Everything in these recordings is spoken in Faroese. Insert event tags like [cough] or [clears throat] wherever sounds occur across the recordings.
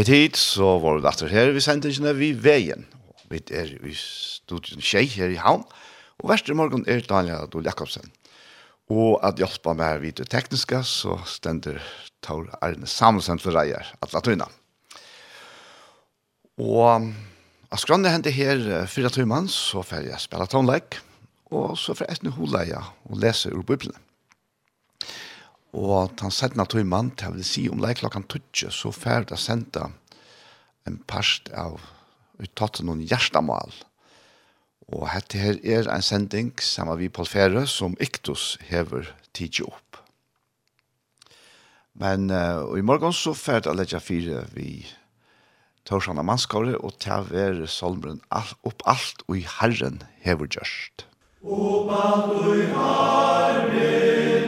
hit tid, så var det etter her vi sendte ikke vi veien. Vi er i studien Kjei her i havn, og verste morgen er Daniel Adol Jakobsen. Og at hjelpa meg vid det tekniske, så stender Tor Arne Samuelsen for reier, at la Og at skranne hente her fyra tøymann, så får jeg spela tonleik, og så får jeg etne holeia og lese ur Bibelen. Og han settna tog mann til, vil si, om det er klokkan tutsje, så færd jeg sendte en parst av uttatt noen hjertemål. Og dette her er en sending sammen vi på Fere, som Iktus hever tidsi opp. Men uh, i morgen så færd å legger fire vi Torsanna mannskåre og til å solmeren all, opp alt og i Herren hever gjørst. Opp alt og i Herren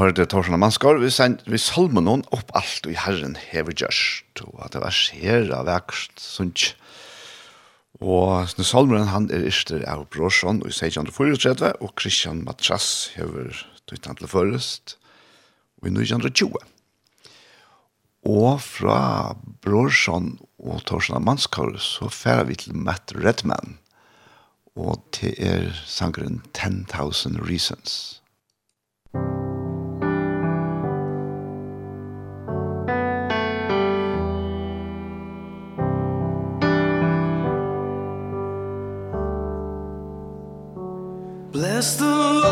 for det Torsen og Manskår, vi, send, vi salmer noen opp alt i Herren hever just og at det var skjera vekst, sånt. Og nu salmeren han er ister av Brorson i 1634, og Christian Matras hever tøytan til først, og i 1920. Og fra Brorson og Torsen og Manskår, så færer vi til Matt Redman, og til er sangren 10,000 Reasons. As the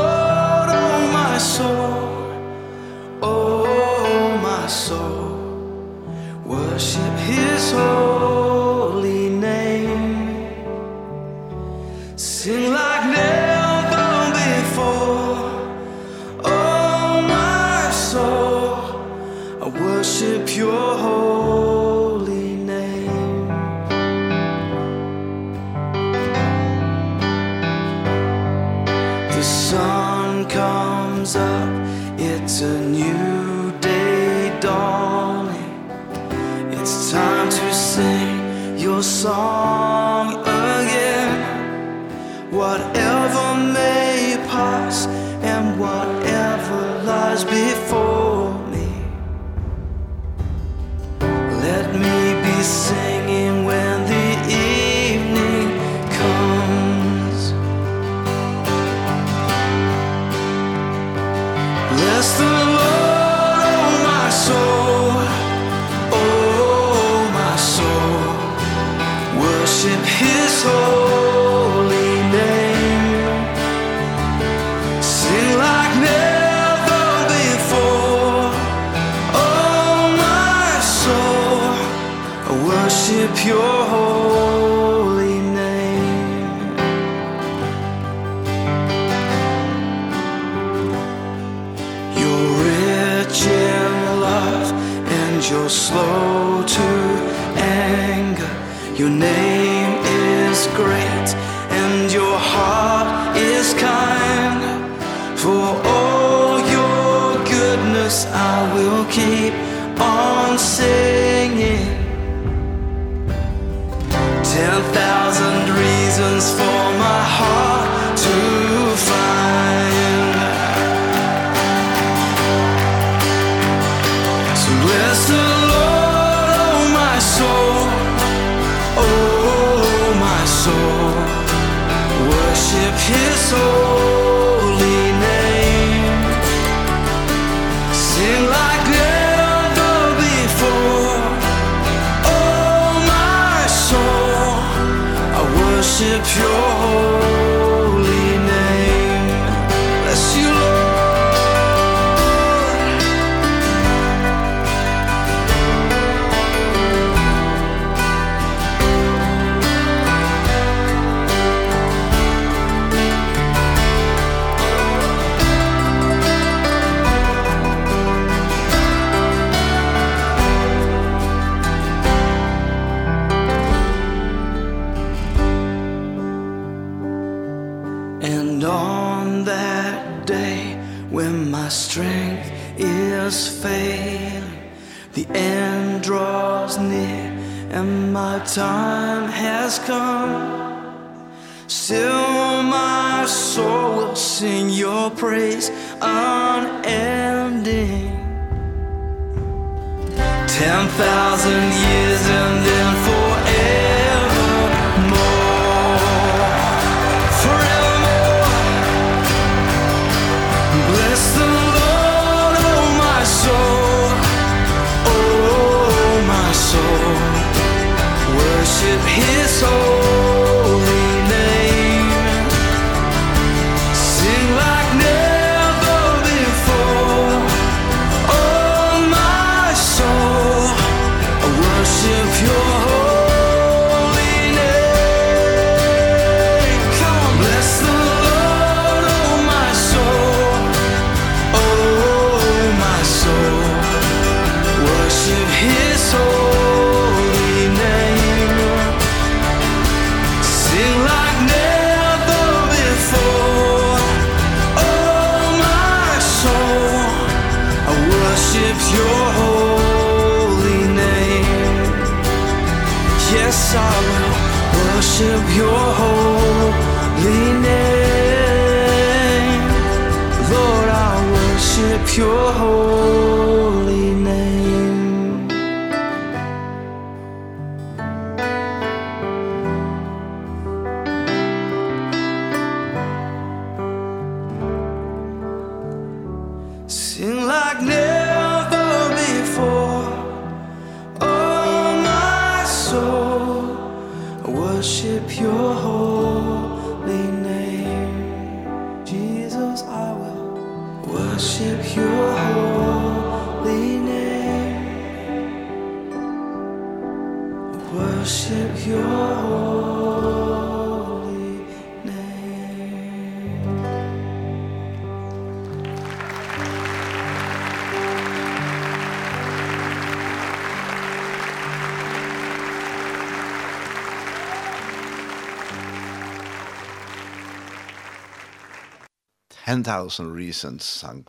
1000 reasons sang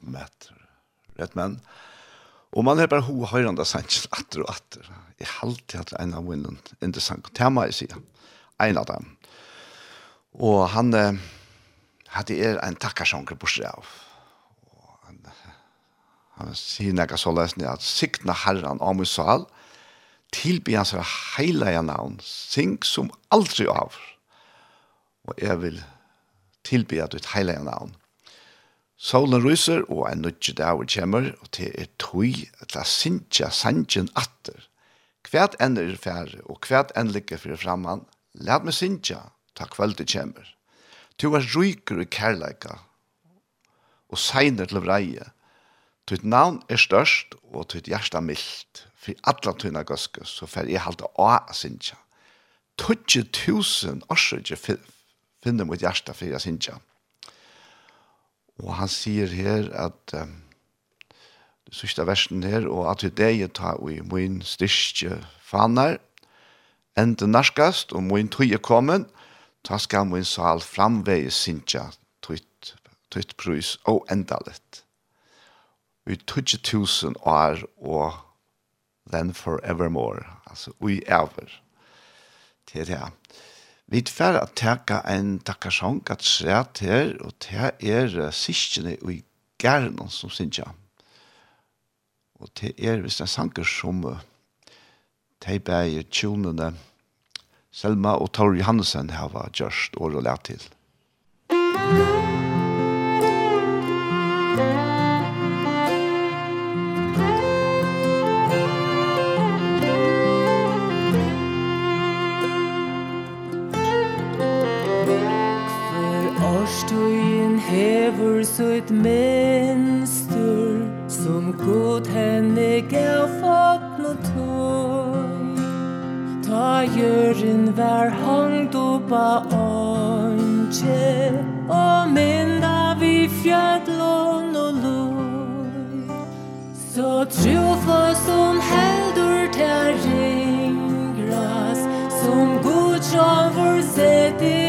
Rett men. Og man har bare ho høyrande sangen atter og atter. Jeg halte at en av vinden interessant tema i sida. En av dem. Og han eh, hadde er en takkarsjonker på seg av. Og han, han sier nekka så løsning at sikna herran av min sal tilby hans heilige navn sing som aldri av. Og jeg vil tilby at ditt heilige navn Solen ryser, og en nødje dag kommer, og til er tøy til å synge sangen atter. Hvert enn er færre, og hvert enn ligger for framman, let meg synge, ta kveldet kommer. Du er ryker i kærleika, og seiner til vreie. Tøyt navn er størst, og tøyt hjärsta mildt. For alla tøyna gøske, så fer jeg halte å a synge. Tøtje tusen årsøkje finner mot hjärsta for jeg synge. Og han sier her at um, det sørste versen her, og at det jeg tar i min styrke faner, enda norskast, og min tøye kommen, ta skal min sal framveie sinja tøyt, tøyt prøys og enda litt. Vi tøyt tusen år og then forevermore, altså ui ever. Det er. Vi tver at teka en takkarsang at sret her, og det er syskjene og i gærnen som synsja. Og det er hvis det er sanger som de beie tjonene Selma og Tor Johansen har hava gjørst og lært til. Musikk Hever sutt mønster Som god henne gav fatt og tøy Ta gjøren vær hangt opp av åndsje Og minna vi fjallån og loj Så trofa som heldur til ringras Som god som vår sett i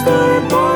større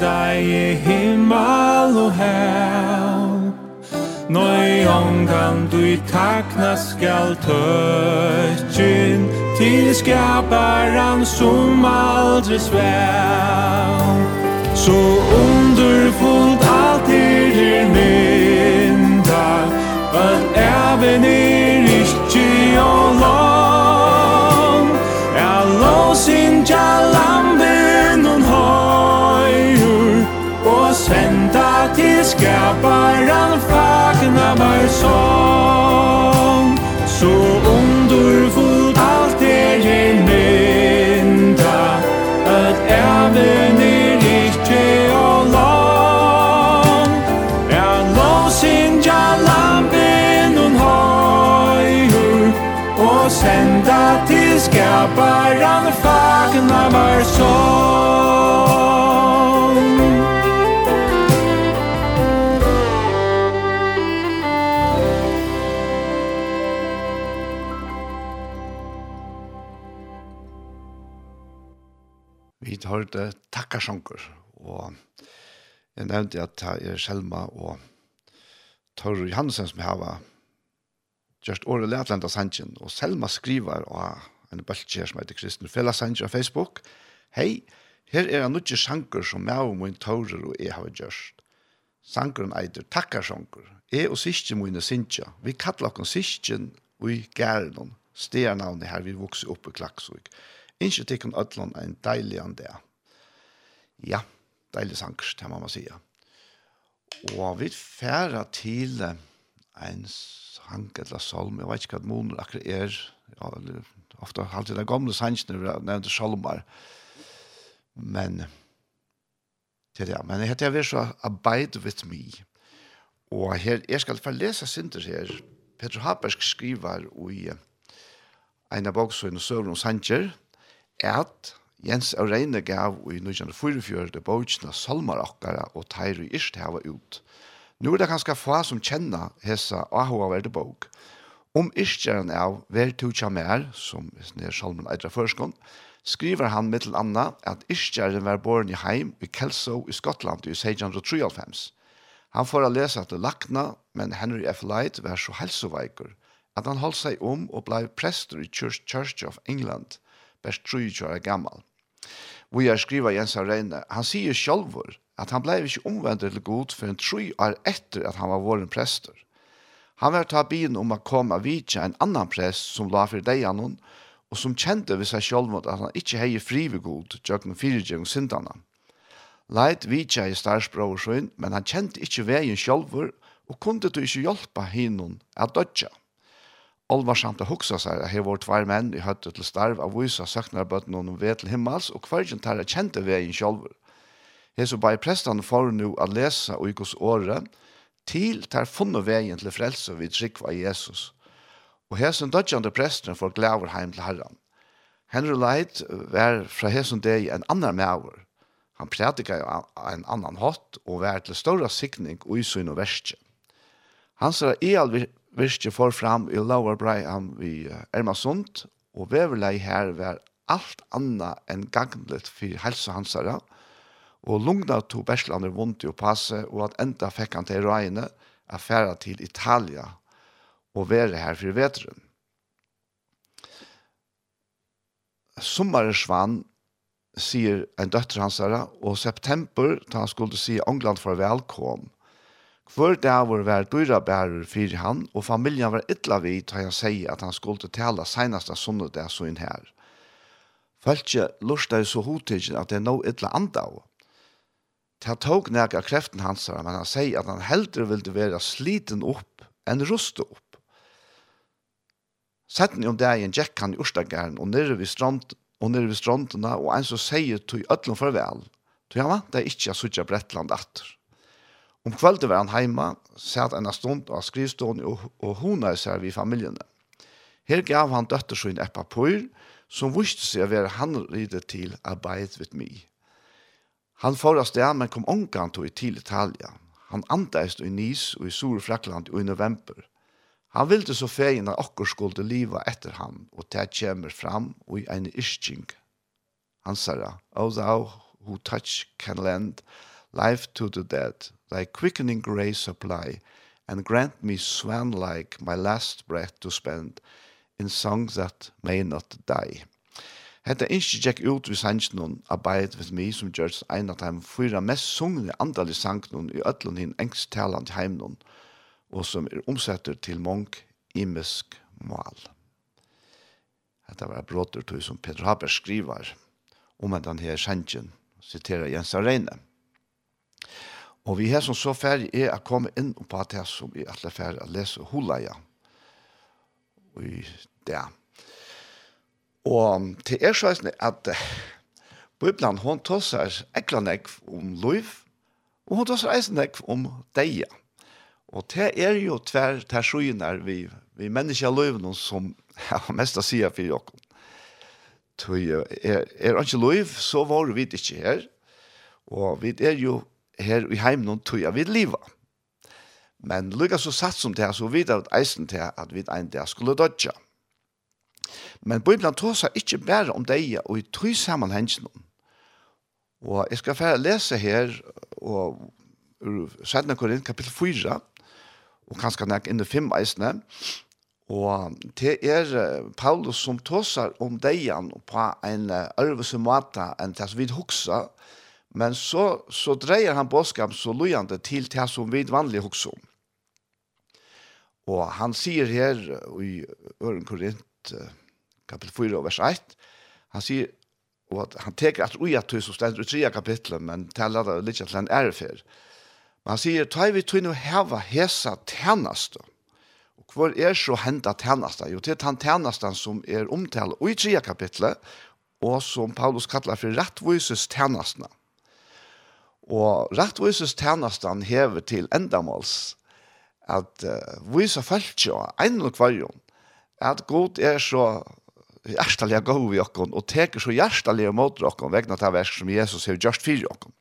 men i himmel og hev Nøy ongan du i takna skal tøtjen Til skaparan som aldri svev Så underfullt alt er din mynda Øl even er ikke og lang Jeg lås in jalam senda til skaparan fagna var sång. Så underfullt allt er er mynda Att även er riktig og lång. En låsing ja lampen hon høyur Og senda til skaparan fagna var sång. hørte takkarsjonker, og jeg nevnte at det er Selma og Torru Johansen som har gjort året Lætlanda Sanchen, og Selma skriver og en bøltje som heter Kristen Fela Sanchen på Facebook, Hei, her er en nødje sjanker som jeg og min Torru og jeg har gjort. Sankeren eitir takkarsjonker. Jeg og sysken mine sinja, Vi kallar oss sysken og i gærenon. Sternavnet her vi vokser opp i Klaksvik. Ikke tikkun ødlån en deilig an det. Ja, deilig sanger, det må man sige. Og vi færa til en sang eller salm, jeg vet ikke hva måneder akkurat er, ja, ofte alltid de gamle sangene, har nevnt salmer, men til det, men jeg heter jeg vil så Abide with me, og her, jeg skal få lese synder her, Peter Habersk skriver i en av boksøyene Søvn og Sanger, at Jens Aureine gav i 1944 bøtjene salmar okkara og teir i irst hava ut. Nå er det ganske få som kjenner hessa ahova verde bok. Om irskjeren av Ver tu mer, som er salmen eitra førskånd, skriver han mittel anna at irskjeren var born i heim i Kelso i Skottland i 1693. Han får a lesa til Lakna, men Henry F. Light var så helsoveikur at han holdt seg om og blei prester i Church, Church of England – vers 23 år gammal. Vi har skriva Jens Reine, han sier sjálfur at han blei ikke omvendt til god for en tru år etter at han var våren prester. Han var ta byen om å komme vidtja en annan prest som la for deg anon, og som kjente ved seg sjálf mot at han ikke hei frive god tjøkken fyrirgjeng syndana. Leit vidtja i starsbrorsen, men han kjente ikke veien sjálfur og kunde du ikke hjelpa hinnon at dødja. Olvarsamt å huksa seg at her var tvær menn i høttet til starv av vysa søknar bøtten og ved til himmels, og kvargen tar jeg kjente veien selv. Her så bare prestene for nu å lese og ikos åre, til tar funnet veien til frelse vid av Jesus. Og hesen dødjande presten får glæver heim til herran. Henry Light var fra hesen deg en annan maver. Han prædika en annan hatt og var til større sikning og i og verste. Han sa at virkje for fram i Lower Breian vi Ermasund, og veverlei her var alt anna enn ganglet for helse hansara, og lungna to Berslander vondt i å passe, og at enda fikk han til røyene affæra til Italia og være her for veteren. Sommaren svann, sier en døtter hansara, og september, da han skulle si England for velkom, Hver dæver var dyra bærer fyrir han, og familien var ytla vid ta han sier at han skulle tala seinasta sånne det så inn her. Føltje lursta så hotigen at det er noe ytla anda av. Det tåg nek av kreften hans, men han sier at han heldur ville være sliten opp enn ruste opp. Setten om ein jekk han i Ørstagæren og nere ved strand, og nere ved strandene, og en som sier til ødlen farvel, til han vant det ikke å sitte Brettland atter. Om kvölden var han heima, satt en stund av skrivstående og, og hona seg vid familjene. Her gav han døtter sin et papur, som viste seg å være han rydde til arbeid with mig. Han får av sted, men kom omgang til til Italia. Han andeist i Nis og i Sur-Frakland i november. Han ville så feien at okkur skulle liva etter han, og det kommer fram og i en isching. Han sier, «Oh thou who touch can lend life to the dead, thy quickening grace apply, and grant me swan-like my last breath to spend in songs that may not die. Hetta innskje tjekk ut vi sangen hon Abide With Me som gjørs ein av dem fyra mest sungne andalig sangen í i hin hinn engsttalande heimen og som er omsetter til mong imisk mal. Hetta var bråter tog som Peter Haber skriver om han her sangen, siterer Jens Areine. Og vi har som så ferdig er å komme inn på det som vi alle ferdig å lese Hulaja. Og i det. Og til er sånn at Bibelen hun tar seg ekla nekv om liv, og hun tar seg eisen nekv om deia. Og det er jo tver tersjoner vi, vi mennesker liv noen som ja, [laughs] mest å si for dere. Tøy, er, er ikke liv, så var vi ikke her. Og vi er jo her i heimen tog jeg vid liva. Men lukka så satt som det så vidt at eisen til at vi en dag skulle dodja. Men Bibelen tåsa ikke bare om deg og i tog sammenhengen. Og jeg skal fære lese her og ur Korinth kapittel 4 og kanskje nek inn i fem eisene. Og det er Paulus som tåsar om deian på en arvese måte enn det som vi hoksa Men så, så dreier han bådskap så lojande til det som vi vanlig hokser om. Og han sier her i Øren Korint, kapitel 4, vers 1, han sier, og at han teker at ui at du som stender i 3 kapitlet, men taler det litt til en ærefer. Men han sier, ta vi tøyne å heva hesa tjeneste. Og hvor er så henda tjeneste? Jo, til han tjeneste som er omtale i 3 kapitlet, og som Paulus kallar for rettvises tjenestene. Og rettvises tjenestene hever til endamåls at uh, vise folk jo, en og kvarjon, at god er så hjertelig god vi okken, og teker så hjertelig mot okken, vegna til verk som Jesus har gjort for okken.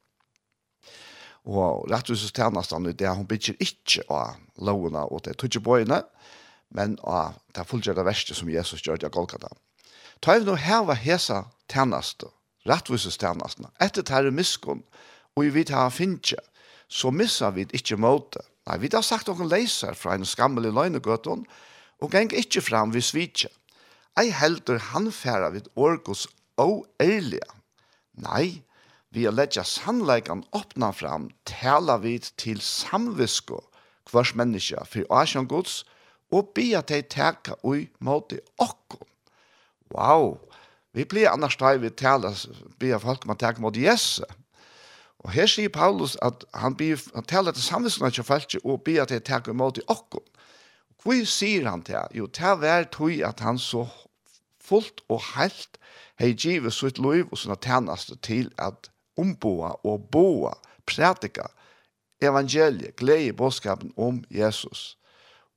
Og rettvises tjenestene, det er hun bygger ikke av lovene og det tog ikke bøyene, men av det fullgjørte verste som Jesus gjør til Golgata. Ta vi nå heva hesa tjeneste, rettvises tjenestene, etter terremiskene, og vi tar finnkje, så missar vi ikkje måte. Nei, vi har sagt noen leiser fra en skammelig løgnegøtten, og geng ikkje fram vi svitje. Ei heldur han færa vid orkos oærlige. Nei, vi har letja sannleikan åpna fram, tala vid til samvisko, hvers menneske for asjan gods, og bia tei teka ui måte okko. Wow, vi blir annars da vi tala, bia folk man teka måte jesse. Og her sier Paulus at han, blir, han taler til samvisene til og ber at jeg tar imot i okken. Hvor sier han til? Jo, til hver tog at han så fullt og helt hei givet sitt liv og sånne tjeneste til at omboa og boa, prædika, evangeliet, glede i bådskapen om Jesus.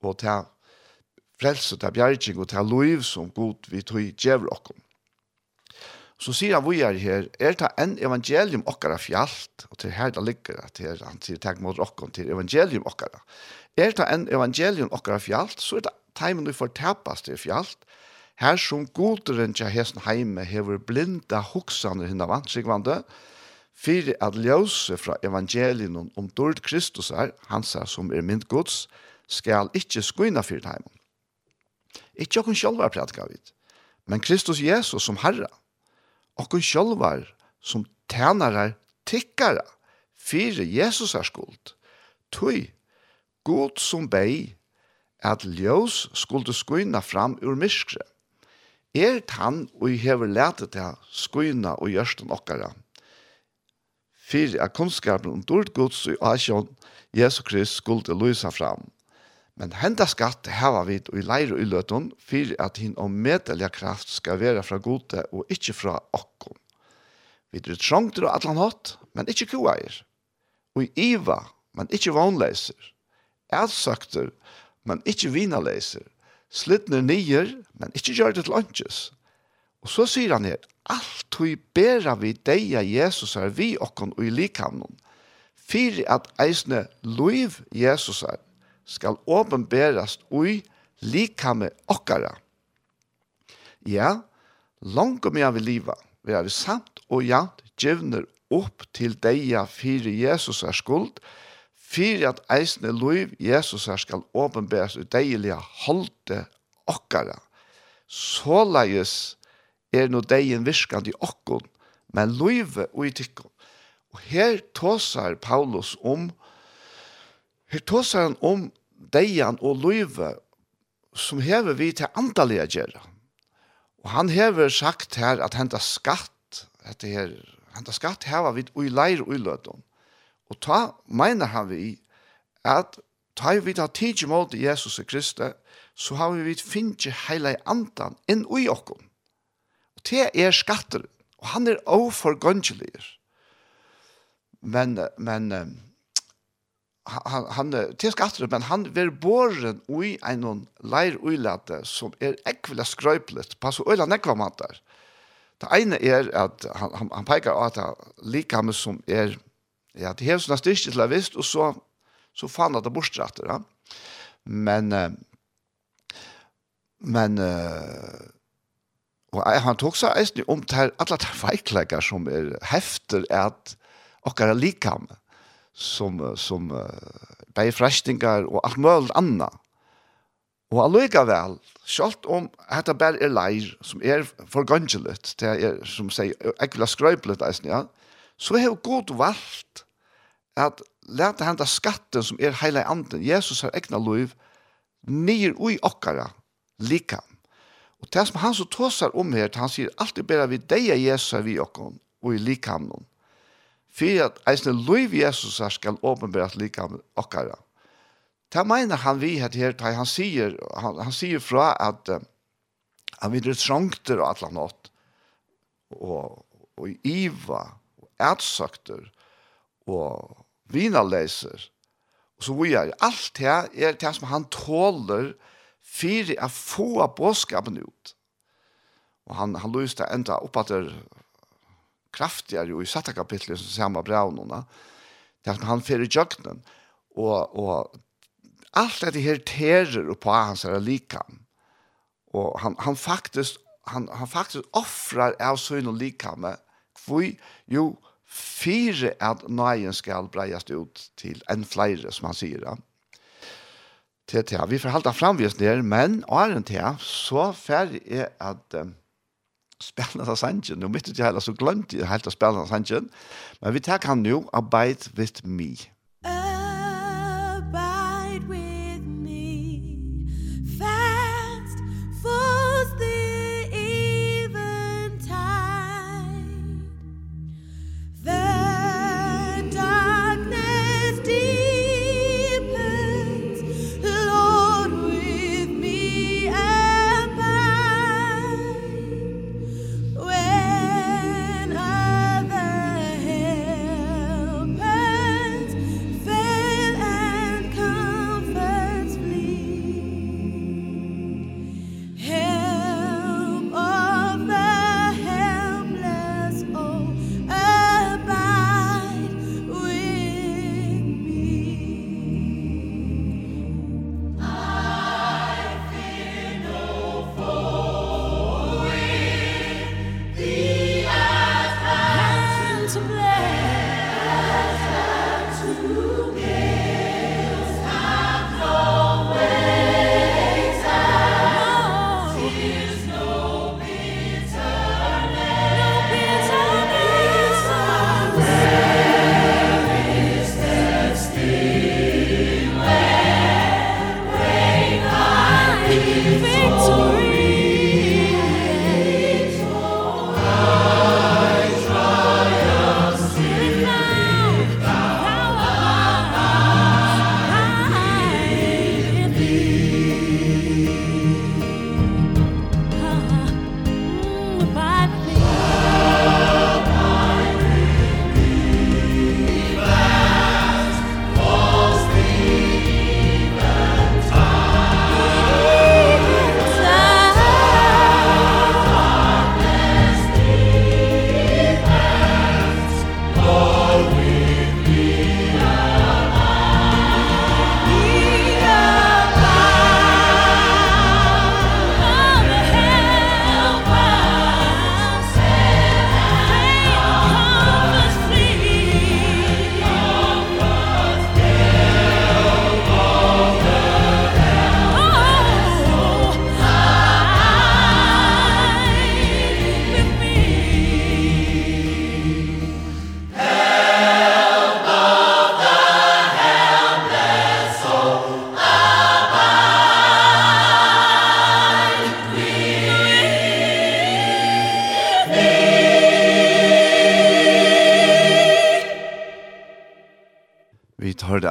Og til frelse, til bjergjeng og til liv som god vi tog djevel okken. Så sier han vi er her, er det en evangelium okkara fjallt, og til her det ligger at her, han sier takk mot okkara, til evangelium okkara. Er det en evangelium okkara fjallt, så er det teimen du får tapast til fjallt, her som goderen til hesten heime hever blinda hoksane hinna vansikvande, fyrir at ljøse fra evangelien om dård Kristus er, hans er som er mynd gods, skal ikkje skuina fyrir heimen. Ikkje okkur sjálfa prætka vid, men Kristus Jesus som herra, okkur sjálvar som tænarar tikkara fyrir Jesus er skuld. Tui, god som bei, at ljós skuldu skuina fram ur myskre. Er tann og hever letet til skuina og gjørsten okkara. Fyrir a kunnskapen om dårlig gods og asjon Jesus Krist skuldu lysa fram. Men henda skatt vid vi i leir og i løtun, for at hin om medelja kraft skal være fra gode og ikkje fra okkom. Vi er trongter og atlan hatt, men ikkje kuair. Og i iva, men ikkje vanleiser. Elsøkter, men ikkje vinaleiser. Slittner nyer, men ikkje gjør det til lunches. Og så sier han her, alt hui bera vi deia Jesus er vi okkon og i likamnon, fyrir at eisne loiv Jesus er, skal åpenberast ui likame okkara. Ja, langt om jeg vil liva, vi er samt og jant djevner opp til deia fyrir Jesus er skuld, fyrir at eisne loiv Jesus er skal åpenberast ui deilige holde okkara. Såleis er no deien virkand i okkon, men loive ui tikkon. Og her tåsar Paulus om Her tåsar han om deian og løyve som hever vi til andalige gjerra. Og han hever sagt her at henta skatt, dette her, henta skatt hever vi ui leir ui lødom. Og ta mener han vi at ta vi ta tidsi mål Jesus og Kristi, så har vi vidt finnje heile andan inn ui okkom. Og det er skatter, og han er oforgåndelig. Men, men, han, han til skatter, men han ver borren oi en leir uilate som er ekvile skrøplet pass og øyla nekva matar. Det ene er at han, han, han peikar at han liker som er, ja, det er sånne styrke til jeg visst, og så, så fann han det bortstratter, ja. Men, men, og han tok seg eisen om til alle de feikleggere som er hefter at okkara likame som, som uh, bei frestinger og alt mulig anna. Og allikevel, selv om hetta ber er leir, som er forgangelig, det er, som sier, jeg vil eisen, ja, så har god valgt at leta henda skatten som er heila anden, Jesus har egna liv, nir ui okkara, lika. Og det som han så tåsar om her, han sier alltid bare vi deia Jesus er vi okkon, og i likamnon for at eisne loiv Jesus her skal åpenbæres likam okkara. Ta mener han vi her, her han sier, han, han sier fra at uh, han vil trongter og atla åt, og, og iva, og ætsøkter, og vinaleiser, og så vi er alt det er det som han tåler for å få bådskapen ut. Og han, han lyste enda opp at det kraftigare och i satta kapitlet som samma braunorna. Det att han fer i jöknen och och allt det här terror på hans är likam. Och han han faktiskt han han faktiskt offrar av sin och likam. Kvui jo fyra att nøyen skall brejast ut till en flere, som han sier. Ja til til. Vi får halte fram vi der, men åren til, så fer er at um, spela den sangen. Nu mitt i hele, så glemte jeg helt å spela den sangen. Men vi tar han nu, Abide with me.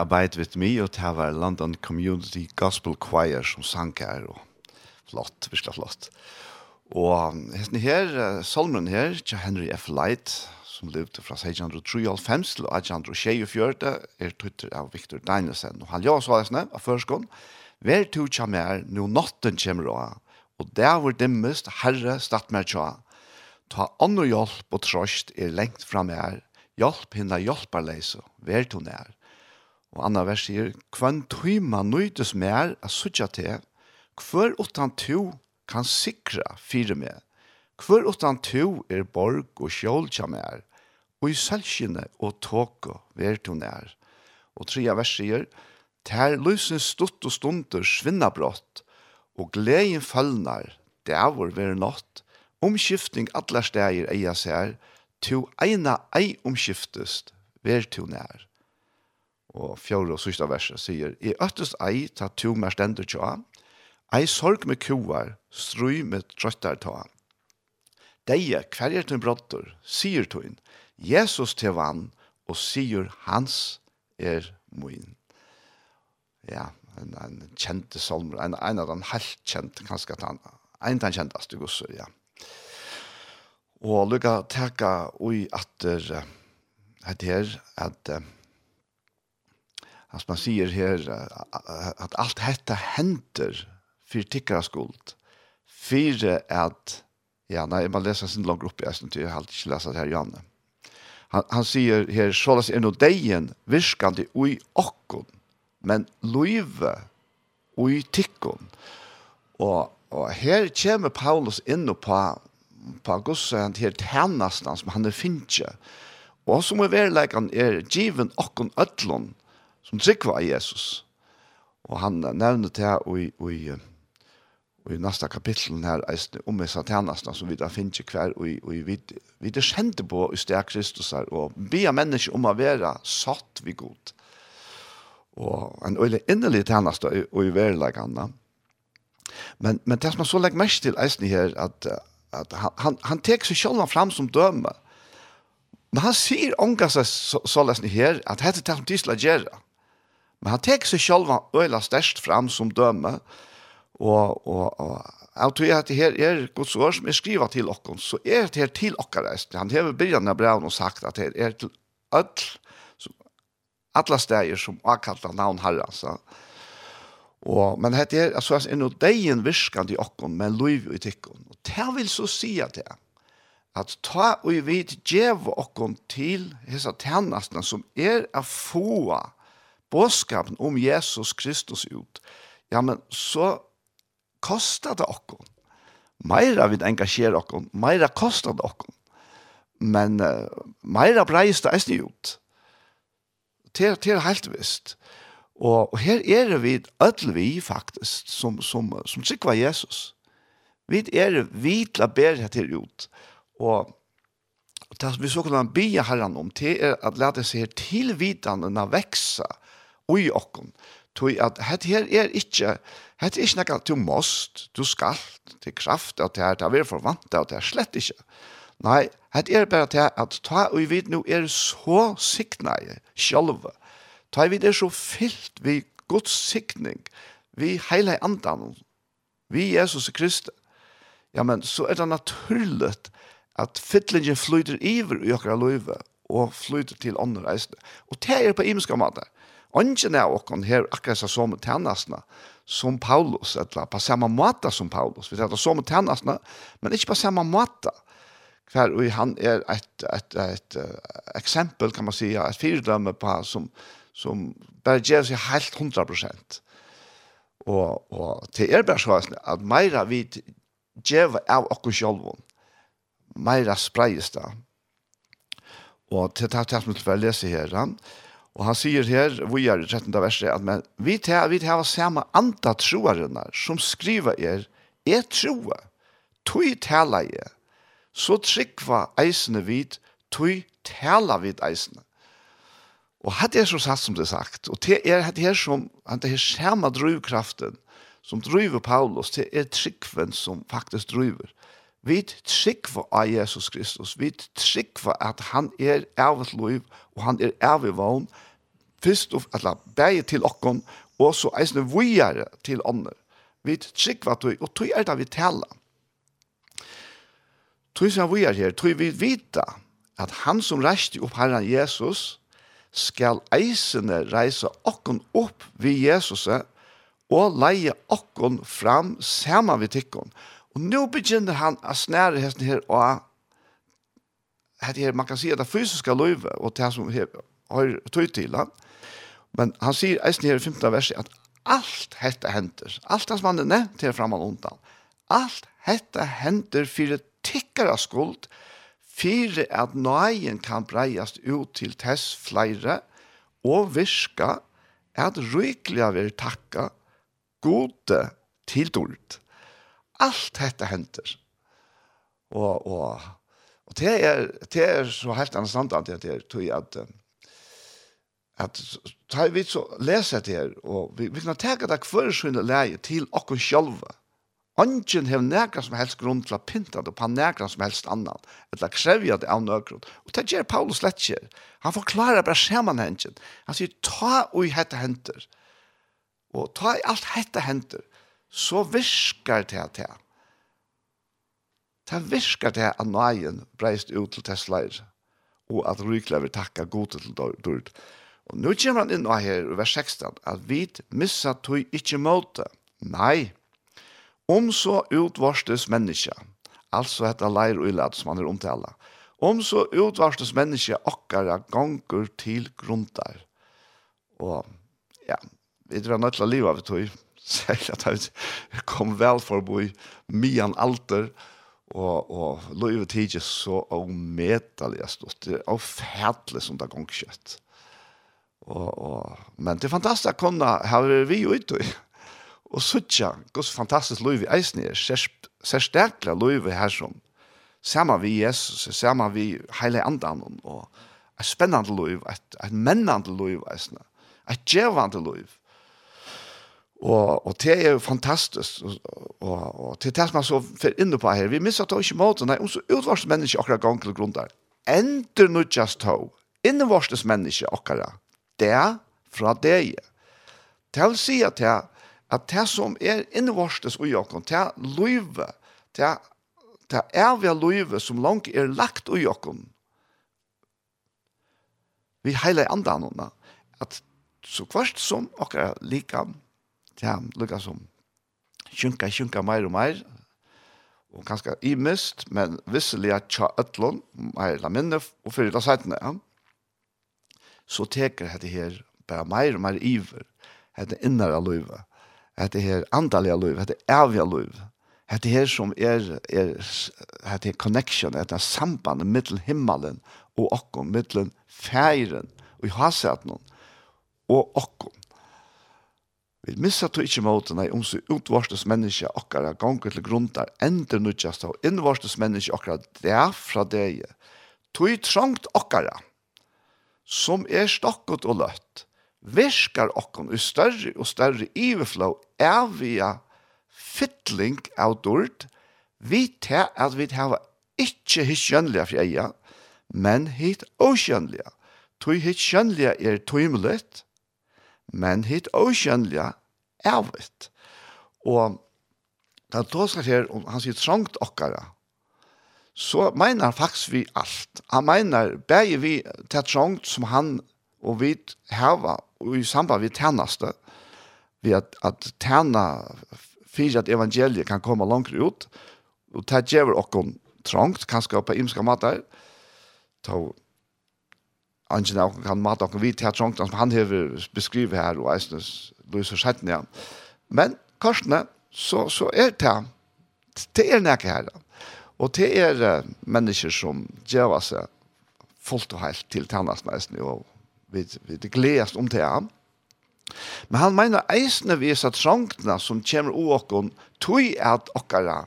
arbeid vidt mig, og det var London Community Gospel Choir som sang her, og flott, virkelig flott. Og hesten her, solmen her, til Henry F. Light, som levde fra 1653 til 1824, er tøytter av Victor Danielsen. Og han gjør så hestene, av førskånd, «Vær to kjamer, nå natten kjemmer av, og der var dimmest herre statt mer tja. Ta andre hjelp og trøst er lengt fram her, hjelp hinna hjelparleise, vær to nær.» Og Anna vers sier, «Kvann tøyma nøydes mer a sutja til, hver utan to kan sikra fire med, hver utan to er borg og sjåltja mer, og i selskine og tåko ver to nær.» Og tria vers sier, «Ter lysen stutt og stunder svinna brått, og gleden fallnar, det er vår ver nått, omskifting atler steg eia ser, to eina ei omskiftest, ver to nær.» og fjore og sista verset sier, «I øttest ei ta to mer stender tja, ei sorg med koar, strøy med trøttar ta. Deie kverjer til brottor, sier tøyn, Jesus til vann, og sier hans er moin. Ja, en, en kjent salm, en, en av den helt kjent, kanskje at han, en av den kjenteste gusser, ja. Og lukka teka ui atter, uh, her, at uh, Alltså man säger här att allt detta händer för tickare skuld. För att ja, nej, man läser sin långt upp i ästen till jag har alltid läst det här Janne. Han, han säger här, sålas är nog dejen virkande ui okkon, men loive i tikkon. Och, och här kommer Paulus in och på, på gossen han här tjänastan som han är finche. Och som är verkligen är given okkon ötlån, som trykva av Jesus. Og han nevner det i, i, i neste kapittel her, om i satanasna, som vi da finner hver, og, og vi, vi det kjente på i sted Kristus her, og be mennesker om å være satt vi godt. Og en øyelig innerlig tjeneste og i verleggene. Men, men det som er så legger mest til eisen her, at, at han, han, han tek seg selv fram som døme. Men han sier omgang seg så, så, så her, at dette er det som de skal gjøre. Men han tek seg sjølva øyla størst fram som døme, og, og, og jeg tror at det her er Guds ord som er skriva til okken, så er det her til okker reist. Han hever byrjan av braun og sagt at det er til ødel, alla städer som avkallar navn så. Og, men det er, altså, er noe degen virkan til okkon, men loiv i tikkon. Og det vil så si at det at ta og vi djev okkon til hessa tjennastene som er a få boskapen om Jesus Kristus ut, ja, men så kostar det okkon. Meira vil engasjere okkon, meira kostar det okkon. Men uh, meira breis det eisne ut. Til, til helt visst. Og, og her er vi ødel vi faktisk, som, som, som sikker Jesus. Vi er vi til å bære til ut. Og det vi så kunne be herren om, det er at lade seg her tilvitende veksa, vekse, ui okken. Tui at het her er ikkje, het er ikkje nekka du måst, du skal, til kraft at det er, det er forvant at det er slett ikkje. Nei, het er bare til at ta ui vid nu er så signaie sjálve. Ta ui vid er så fyllt vi Guds sikning, vi heile andan, vi Jesus Kristus. Ja, men så er det naturligt at fyllingen flyter iver i okra løyve og flyter til andre reisende. Og det er på imenska måte ungen er okkon her akkurat som tennasna, som Paulus, eller på samme måte som Paulus. Vi tar det som tennasna, men ikke på samme måte. Hver og han er et, et, et, et eksempel, kan man si, et fyrdømme på som, som bare gjør seg helt 100%. Og, og til er bare så at meira vi gjør av okkon sjolvun, meira spreies det. Og til det som vi skal lese her, han, Og han sier her, vi er i 13. verset, at men, vi tar, vi tar samme anta troarene som skriver er, er troa, tog tala jeg, så tryggva eisene vid, tog tala vid eisene. Og hatt er så satt som det er sagt, og det er hatt her som, hatt er samme drivkraften, som driver Paulus, det er tryggven som faktisk driver. Vi tryggva av Jesus Kristus, vi tryggva at han er av et liv, og han er av i vogn, fyrst og alla bæje til okkon og så eisne vujare til ånder. Vi tryggva tøy, og tøy er det vi tala. Tøy som vi er her, tøy vi vita at han som reiste opp Herren Jesus skal eisene reise okkon opp vi Jesus og leie okkon fram saman vi tikkon. Og nå begynner han å snære hesten her og at her, man kan si at det fysiske løyve og det som her, har tøy til han, Men han sier eisen her i 15. verset at alt hette henter. Alt hans mannen nevnt her framan undan. Alt hette henter fyrir tikkere skuld, for at nøyen kan breiast ut til tess flere, og virka at rykliga vil takka gode til dårlig. Alt hette henter. Og, og, og det, er, det er så helt annet standard, det er tog at, at at ta vi så lesa det her, og vi, vi kan teka det hver sinne leie til okken sjálva. Ongen hev nekra som helst grunn til å pynta det på nekra som helst annan, eller krevja det av nøkron. Og det gjør Paulus lett kjer. Han forklarer bare samanhengen. Han sier, ta ui hette henter, og ta i alt hette henter, så virkar det at det. Det virkar det at nøyen breist ut til Tesla, og at ryklever takka god til dørt. Og nå kommer han inn her i vers 16, at vi missa tog ikkje måte. Nei, om så utvarstes menneske, altså etter leir og ilad som han er omtala, om så utvarstes menneske okkara gonger til grunntar. Og ja, vi drar nødt til å liva vi tog, særlig at han kom vel for å bo i mian alter, og, og livet tidlig så omedelig stått, og fædlig som det gongkjøtt. Og, og, men det er fantastisk å kunne ha vi ute och söka gos fantastisk liv i Eisner särskilt liv här som samma vi Jesus samma vi heile andan och et spännande liv et, et mennande liv eisen, et djevande liv Og, og det er jo fantastisk, og, og, og det er det som er så for inne på her. Vi missar det ikke måte, nei, om så utvarst menneske akkurat gang til grunn der. Ender nødgjast to, innevarstes menneske akkurat, det fra deg. Det vil si at det, at det som er innvortes og jokken, det er løyve, det er det evige løyve som langt er lagt og jokken. Vi heile andre anånda, at så kvart som okker lika, det er lukka som kjunka, kjunka mer og mer, og kanskje imist, men visselig at tja øtlån, mer eller mindre, og fyrir da seitene, ja så teker dette her bare mer og mer iver. Dette innere løyve. Dette her andalige løyve. Dette evige løyve. dette her som er, er dette connection, hette sambandet mittel himmelen og okkom, mittel feiren og i hasetnen og okkom. Vi missar to ikkje måten ei om så utvarstes menneske akkar er ganger til grunntar ender nudjast av innvarstes menneske akkar er fra deg. Tog trangt akkar er som er stokket og løtt, virkar okkon i større og større iverflå er via fytling av dord, vi til at vi hava ikkje hitt kjønnelige fjeia, men hitt åkjønnelige. Tøy hitt kjønnelige er tøymelig, men hitt åkjønnelige er vitt. Og den tåskar her, han sier trangt okkara, så mener han faktisk vi alt. Han mener bæg vi til trångt som han og vi heva og i samband vi tjeneste, vi at, at tjene for at evangeliet kan komme langt ut, og det gjør dere trångt, kanskje på imska mater, ta Angen av kan mat og vi til trångt, som han har beskrivet her, og eisnes Louise og Sjettene. Men korsene, så, så er det, det er nækket her da. Og det er uh, mennesker som gjør seg fullt og helt til tannastneisen, og vi, vi gledes om det. Men han mener eisene viser er trangtene som kommer åkken, tog at okkara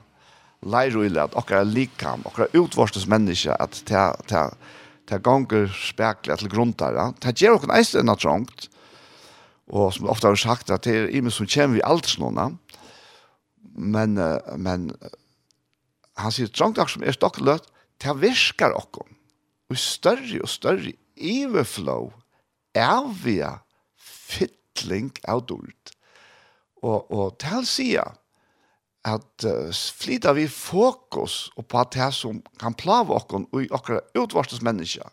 leiruile, at okkara likam, okkara utvorstes mennesker, at det er ta ganger spekler til gruntar. Det Ta gjør okkur eisene enn trångt. Og som ofta har sagt, at det er imen som kommer vi alt snåna. Men, men han sier, trangtak som er stokkeløtt, han virker okkom. Og større og større iverflå er vi fytling av dårlig. Og, og til sier at uh, flyter vi fokus på det som kan plave okken og i okker utvarstes mennesker.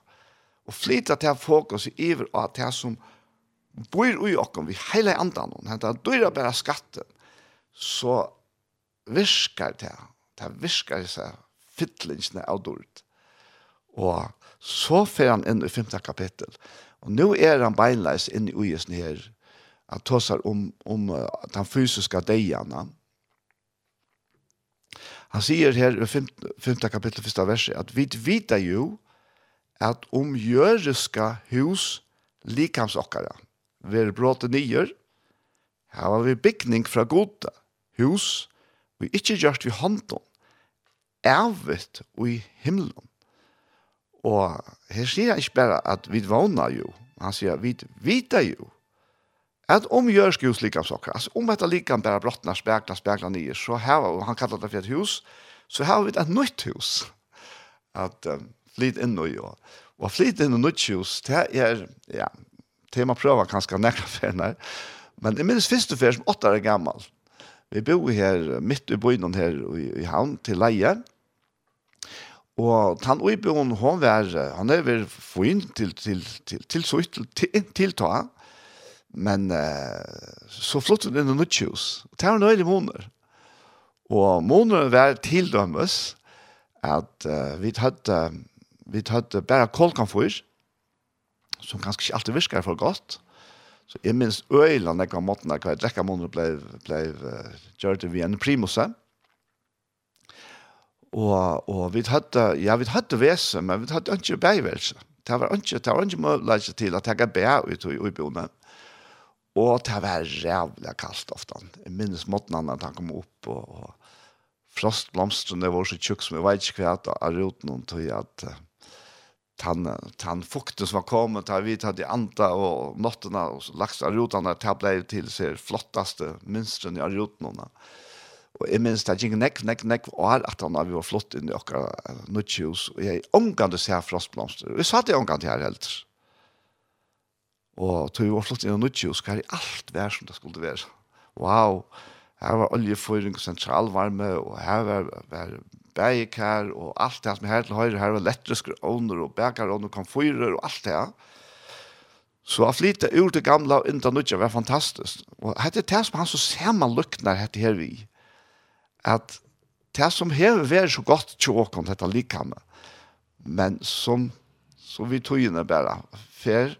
Og flyter til fokus i iver av det som bor i okken, vi hele andan, hentet dyrer bare skatten, så virker det det virker seg fytlingsene av dårlig. Og så fer han inn i femte kapittel. Og nå er han beinleis inn i ujesen her. Han tåsar om, om uh, den fysiske deiene. Han sier her i femte kapittel første verset at vi vita jo at om jøreska hus likamsokkara er bråte nyer, her var vi bygning fra gode hus vi ikke gjørt vi hånden, ervet og i himmelen. Og her sier han ikke bare at vi vågner jo, han sier vi vita jo, at om gjørs Guds lika saker, altså om dette lika bare brottene, spekla, spekla nye, så her, og han kallar det for et hus, så her har vi et nytt hus, at um, flyt inn og jo. Og flyt inn og nytt hus, det er, ja, tema prøver kanskje nekra ferner, men jeg minnes første fer som åtta er gammal, Vi bor her midt i byen her i, i havn til leie. Og han og i byen, han var, han er vel fin til, til, til, til, til, til, til, til ta. Men eh, så flott det inn i Nutsjus. Det var nøyde måneder. Og måneder var tildømmes at uh, vi hadde, vi hadde bare kolkanfor som kanskje ikke alltid virker for godt. Så jeg minns øyla nekka måten hva jeg drekka måneder ble, ble uh, gjørt via en primusa. Og, og vi hadde, ja, vi hadde vese, men vi hadde ikke beivelse. Det var ikke, det var ikke mulig til at jeg gav bæ ut i ubjone. Og det var rævlig kaldt ofte. Jeg minns måten han at han kom opp, og, og frostblomstrene var så tjukk som jeg vet ikke hva, og rot noen tog at... Uh, tan tan fukten som var kommet där vi hade anta och notterna och lax rutan att ta blev till ser flottaste mönstren i rutorna. Och i minst att jag neck neck neck och allt att han har var flott i några nutchus och jag omgång det ser frostblomster. Vi satt i omgång här helt. Och tog var flott i nutchus kan allt vara som det skulle vara. Wow. Här var oljeföring och centralvarme och här var, var bægekær og alt det som er her til høyre her, elektriske ånder og bægeråner ånder, komfyrer og alt det her. Så å flytte ur det gamle og inn til nødja var fantastisk. Og dette er det som han så ser man lukner dette her vi. At det som har vært så godt til åkken, dette likene, men som, som vi tog inn bare, for,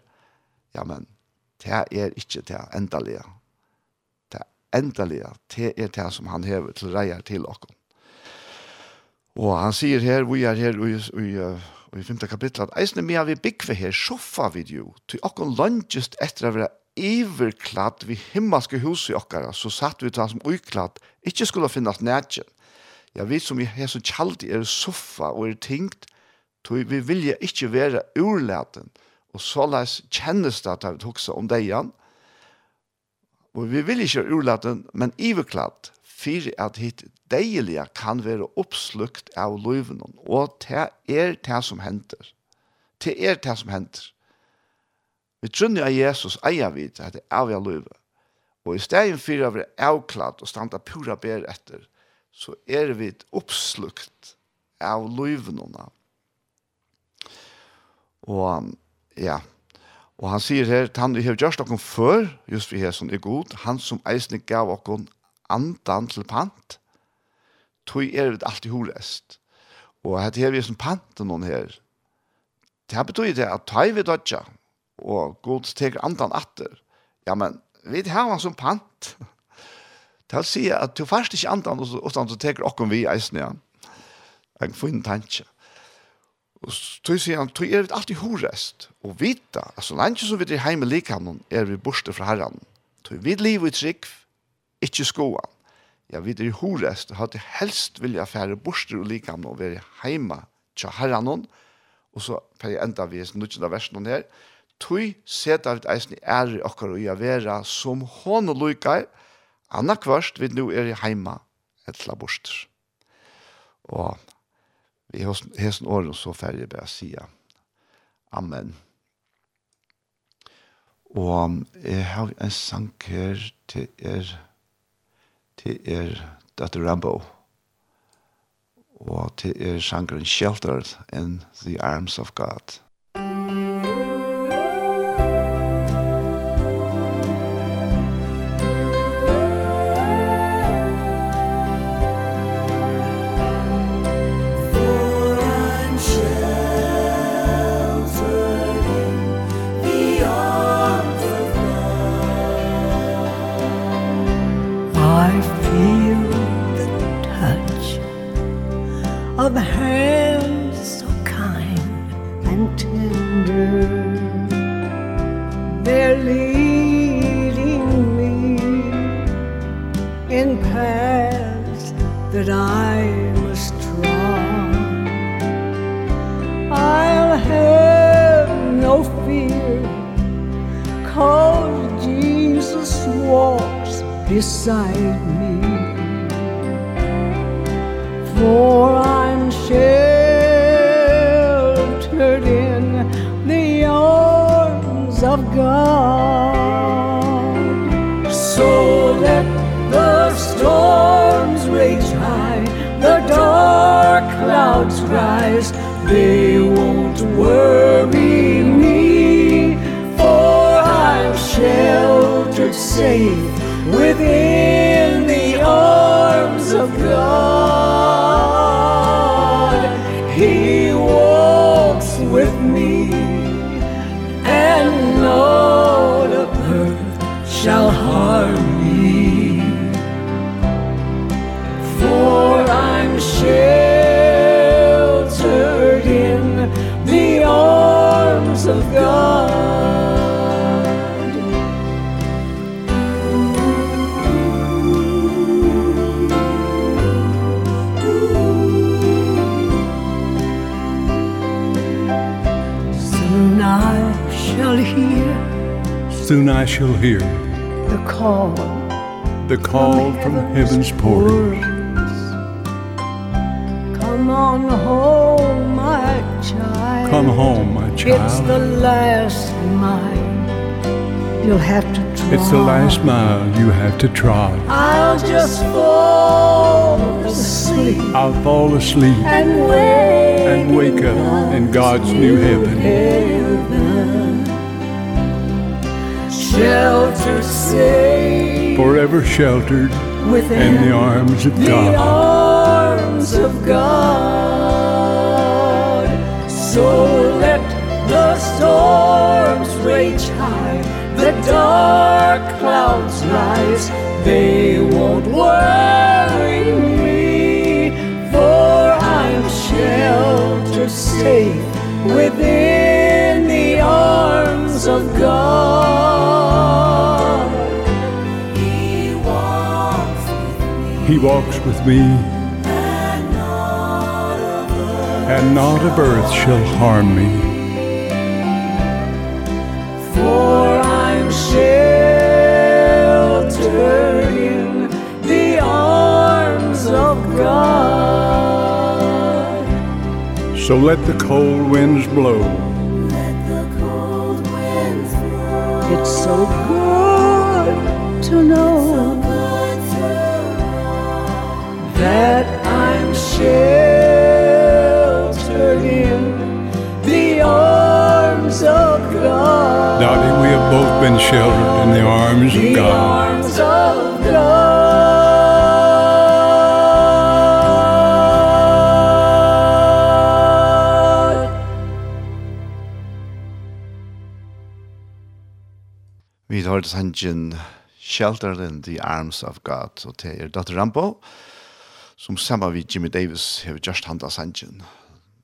ja, men, det er ikke det endelige. Det endelige, det er det som han har til reier til åkken. Og han sier her, vi er her i, i, i femte kapitlet, at eisne mea vi byggve her, sjoffa vi jo, til okkon langest etter å være iverkladd vi himmelske hus i okkara, så satt vi til han som uikladd, ikkje skulle finnas nætjen. Ja, vi som er så kjaldi er soffa og er tingt, tog vi vilja ikkje være urlaten, og såleis kjennes det at vi toksa om deian, og vi vilja ikkje urlaten, men iverkladd, for at hitt deilige kan være oppslukt av løyven, og det er det som henter. Det er det som henter. Vi trunner av Jesus eier vi til at det er av løyve. Og i stedet for å være avklart og standa pura ber etter, så er vi oppslukt av løyven. Og ja, og han sier her, han har gjort dere før, just vi her som er god, han som eisne gav dere andan til pant, tog er det alltid horest. Og her her vi som pant noen her, det her betyr det at ta vi dødja, og god teker andan atter, ja, men vi har han som pant. Det vil si at du først ikke andan, og så teker okkom vi eisen igjen. Jeg får inn tanke. Og så sier han, tog er det alltid horest, og vita, altså, langt som vi er heime likan, er vi borste fra herran. Tog vi liv og trygg, ikke skoan. Ja, vi er horest, hadde helst vilja fære borster og likam og være heima tja herranon, og så får jeg enda vi nutjenda versen her, tui seta vi eisen i ære okkar og jeg vera som hånd og lukar, anna kvart vi nu er i heima etla borster. Og vi hos hesten åren så færre jeg bare sia, Amen. Og jeg har en sang her til er, til er Dr. Rambo. Og til er sangren Sheltered in the Arms of God. beside me. For I'm sheltered in the arms of God. So let the storms rage high The dark clouds rise. They won't worry me For I'm sheltered safe soon I shall hear The call The call from heaven's portals Come on home, my child. Come home, my child. It's the last mile. You'll have to try. It's the last mile you have to trod I'll just fall asleep. I'll fall asleep And wake, and wake up in God's new heaven, heaven shelter safe. Forever sheltered within in the arms of the God. arms of God. So let the storms rage high the dark clouds rise. They won't worry me for I'm sheltered safe within the arms of God. walks with me. And not of earth shall harm me. For I'm sheltered in the arms of God. So let the cold winds blow. Let the cold winds blow. It's so good to know that I'm sheltered in the arms of God. Darling, we have both been sheltered in the arms the of God. Arms of God. Vi har sangen Sheltered in the Arms of God, og det er Dr. Rambo, som sammen med Jimmy Davis har just handlat sanchen.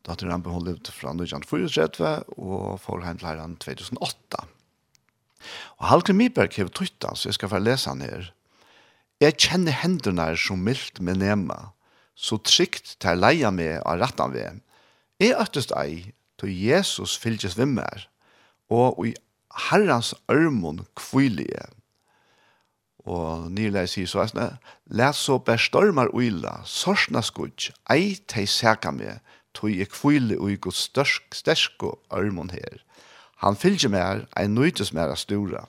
Datter hun levde fra 1934 og får hjem til herren 2008. Og Halgrim Miberg har tryttet, så jeg skal få lese han her. Jeg kjenner hendene som mildt med nema, så trygt til leia med av rettan ved. Jeg øktest ei, til Jesus fylges vimmer, og i herrens ørmon kvilige. Og nirleis sier så, «Læs så bestormar uila, sorsna skudj, ei tei sæka me, tog jeg kvile ui god størsk, stersko ørmon her. Han fylgje mer, ei nøytes mer a stura,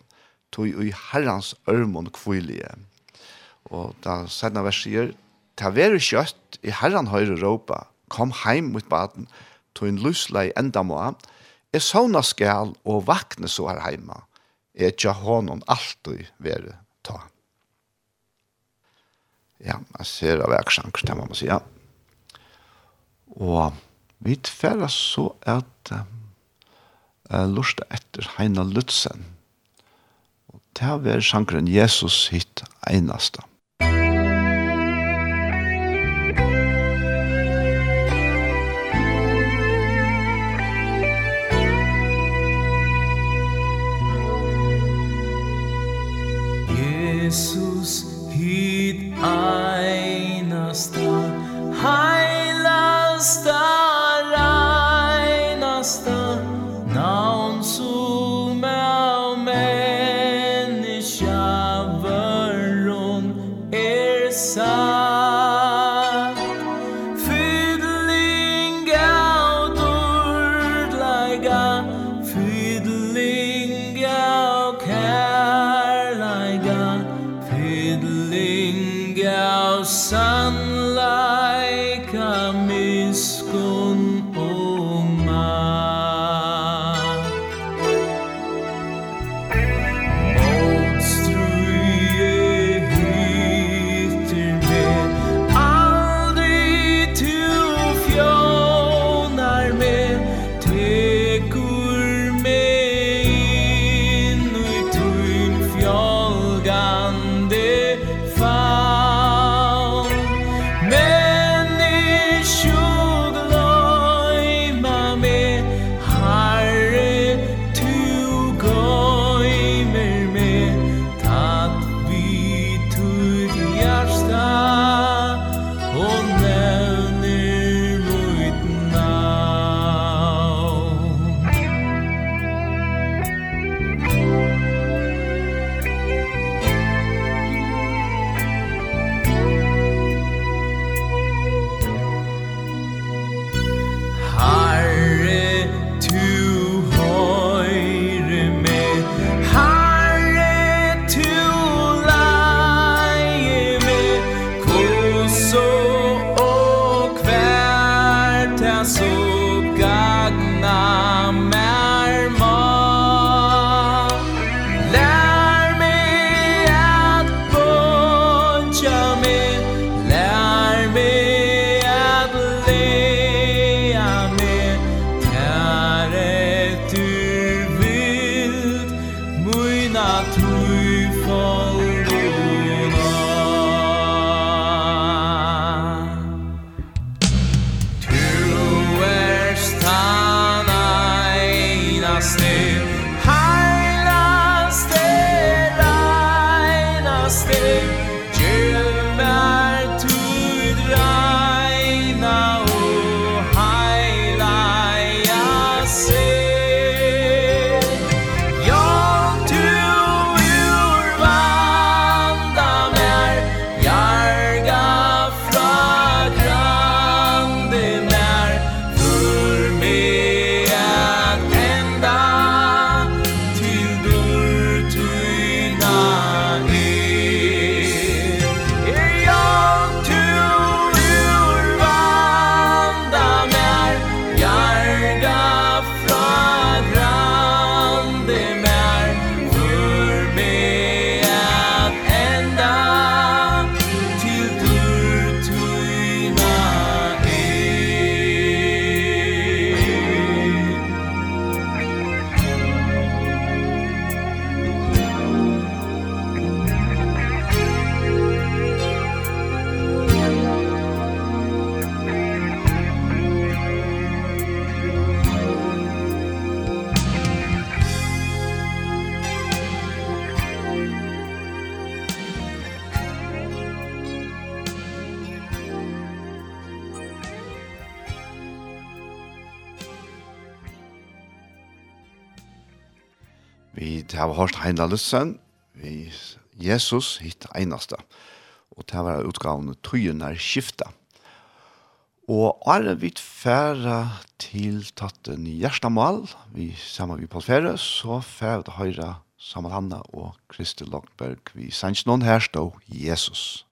tog ui herrans ørmon kvile Og da sætna vers sier, «Ta veru kjøtt i herran høyre råpa, kom heim mot baden, tog en luslei enda moa, jeg sovna skal og vakne så her heima, e tja honom alltid veru ta. Ja, jeg ser av veksjanker, det må man si, ja. Og vi tverra så at uh, lusta etter Heina Lutzen. Og det var sjankeren Jesus hitt einasta. Jesus hit einasta heilasta Lutsen, vi Jesus hitt einasta. Og det var utgavene tøyen er skifta. Og alle vi færre til tatten i Gjerstamal, vi sammen vi på færre, så færre til høyre Samalhanna og Kristi Lockberg. Vi sanns noen her stå Jesus.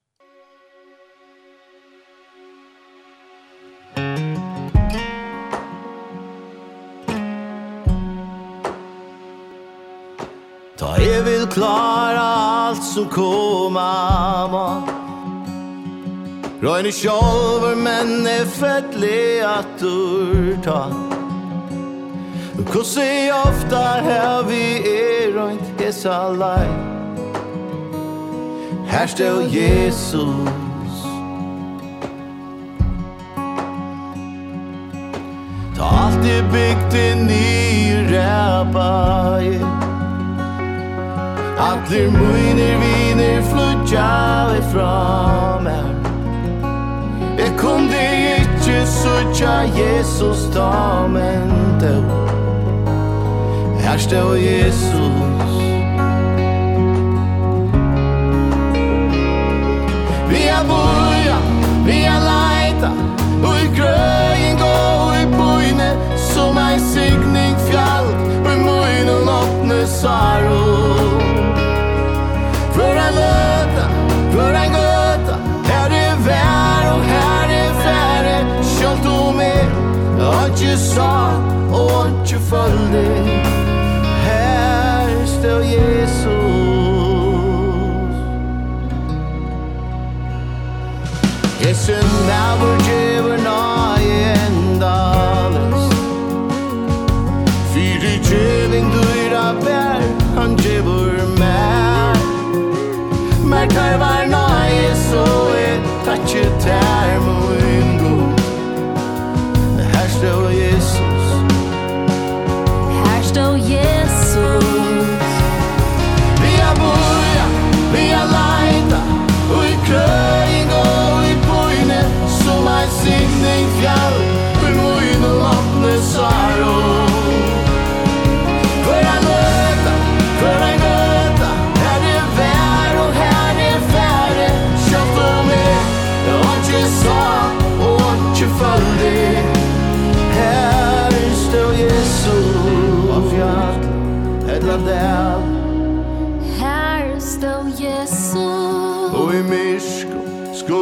Ta jeg vil klara alt som koma må. Røyne sjolver, men er fettlig at urta Kussi ofta her vi er røynt hesa lei. Her stå Jesus. Ta alt er bygd i ræpa, yeah Atler munir viner flutja vi fra meg Jeg kunde ikkje sutja Jesus da men då Her stå Jesus. Vi er boja, vi er leita Og i grøyen går i boine Som ei signing fjall Og i munnen åpne saro en luta, för en gutta Här är värre och här är färre Kjönt och med Och ju sa och ju följde. Jesus. Jesu navn djevelen var nøye så er. Tatt jo tær mor.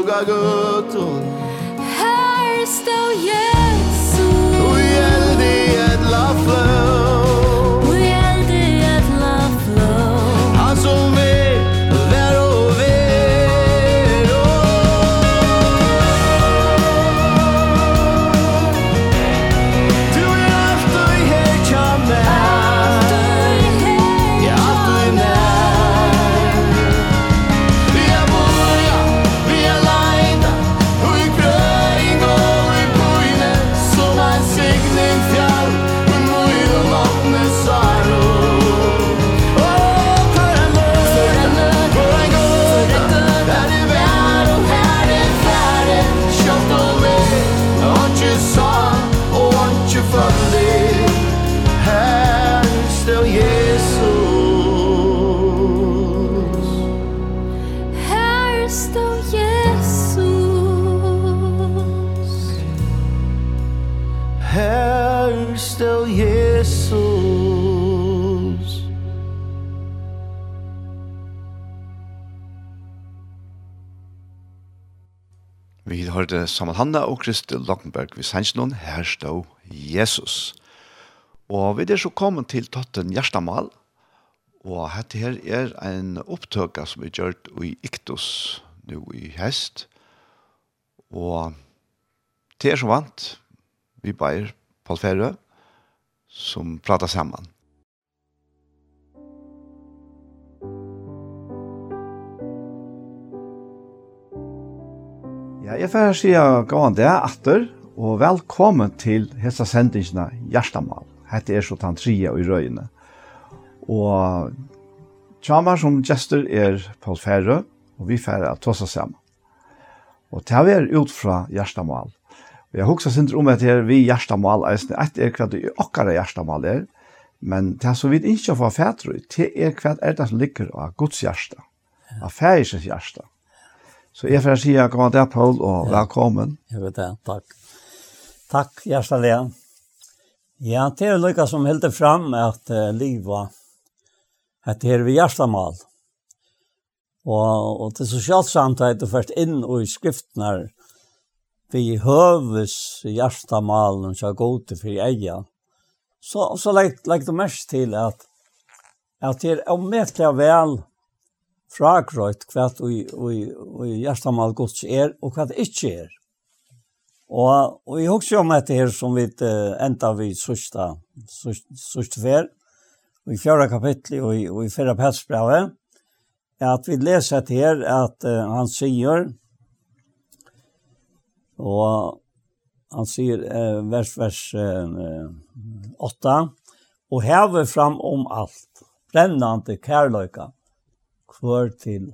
Luga gutun hørte Samuel Hanna og Kristi Lokkenberg ved Sandsnån, her stod Jesus. Og vi er så kommet til Totten Gjerstamal, og dette her er en opptøka som er gjort i Iktus, nå i hest. Og det er som vant, vi bare Paul Ferre, som prater sammen. Ja, jeg får si sige gåan det atter, og velkommen til hessa sendingsna Gjerstamal. Hette er så tan tria og i røyene. Og tjamar som gester er Paul Ferre, og vi færre at tåsa sammen. Og det er ut fra Gjerstamal. Og jeg husker sindri om at her vi Gjerstamal eisne, et er hva det er okkara Gjerstamal er, men det er så vidt ikke å få fætru, det er hva er det som ligger av Guds Gjersta, av Færisens Gjersta. Så jeg får si at kom til Paul, og ja. velkommen. Jeg vet det, takk. Takk, hjertelig. Ja, det er lykke som helt fram at uh, livet heter her ved hjertemål. Og, og til sosialt samtidig du først inn og i skriftene vi høves hjertemalen som er god til for eia. Så, så legg, legg du mest til at, at det er omvettelig vel fragrøyt hva i, i, i hjertamal gods er og hva det ikke er. Og, og jeg husker om dette her som vi uh, enda vi sørste, sørste fer, i fjerde kapittel og i, og i fjerde petsbrevet, at vi leser dette her at uh, han sier, og han sier uh, vers, vers uh, 8, og hever fram om alt, brennende kærløyka, kvør til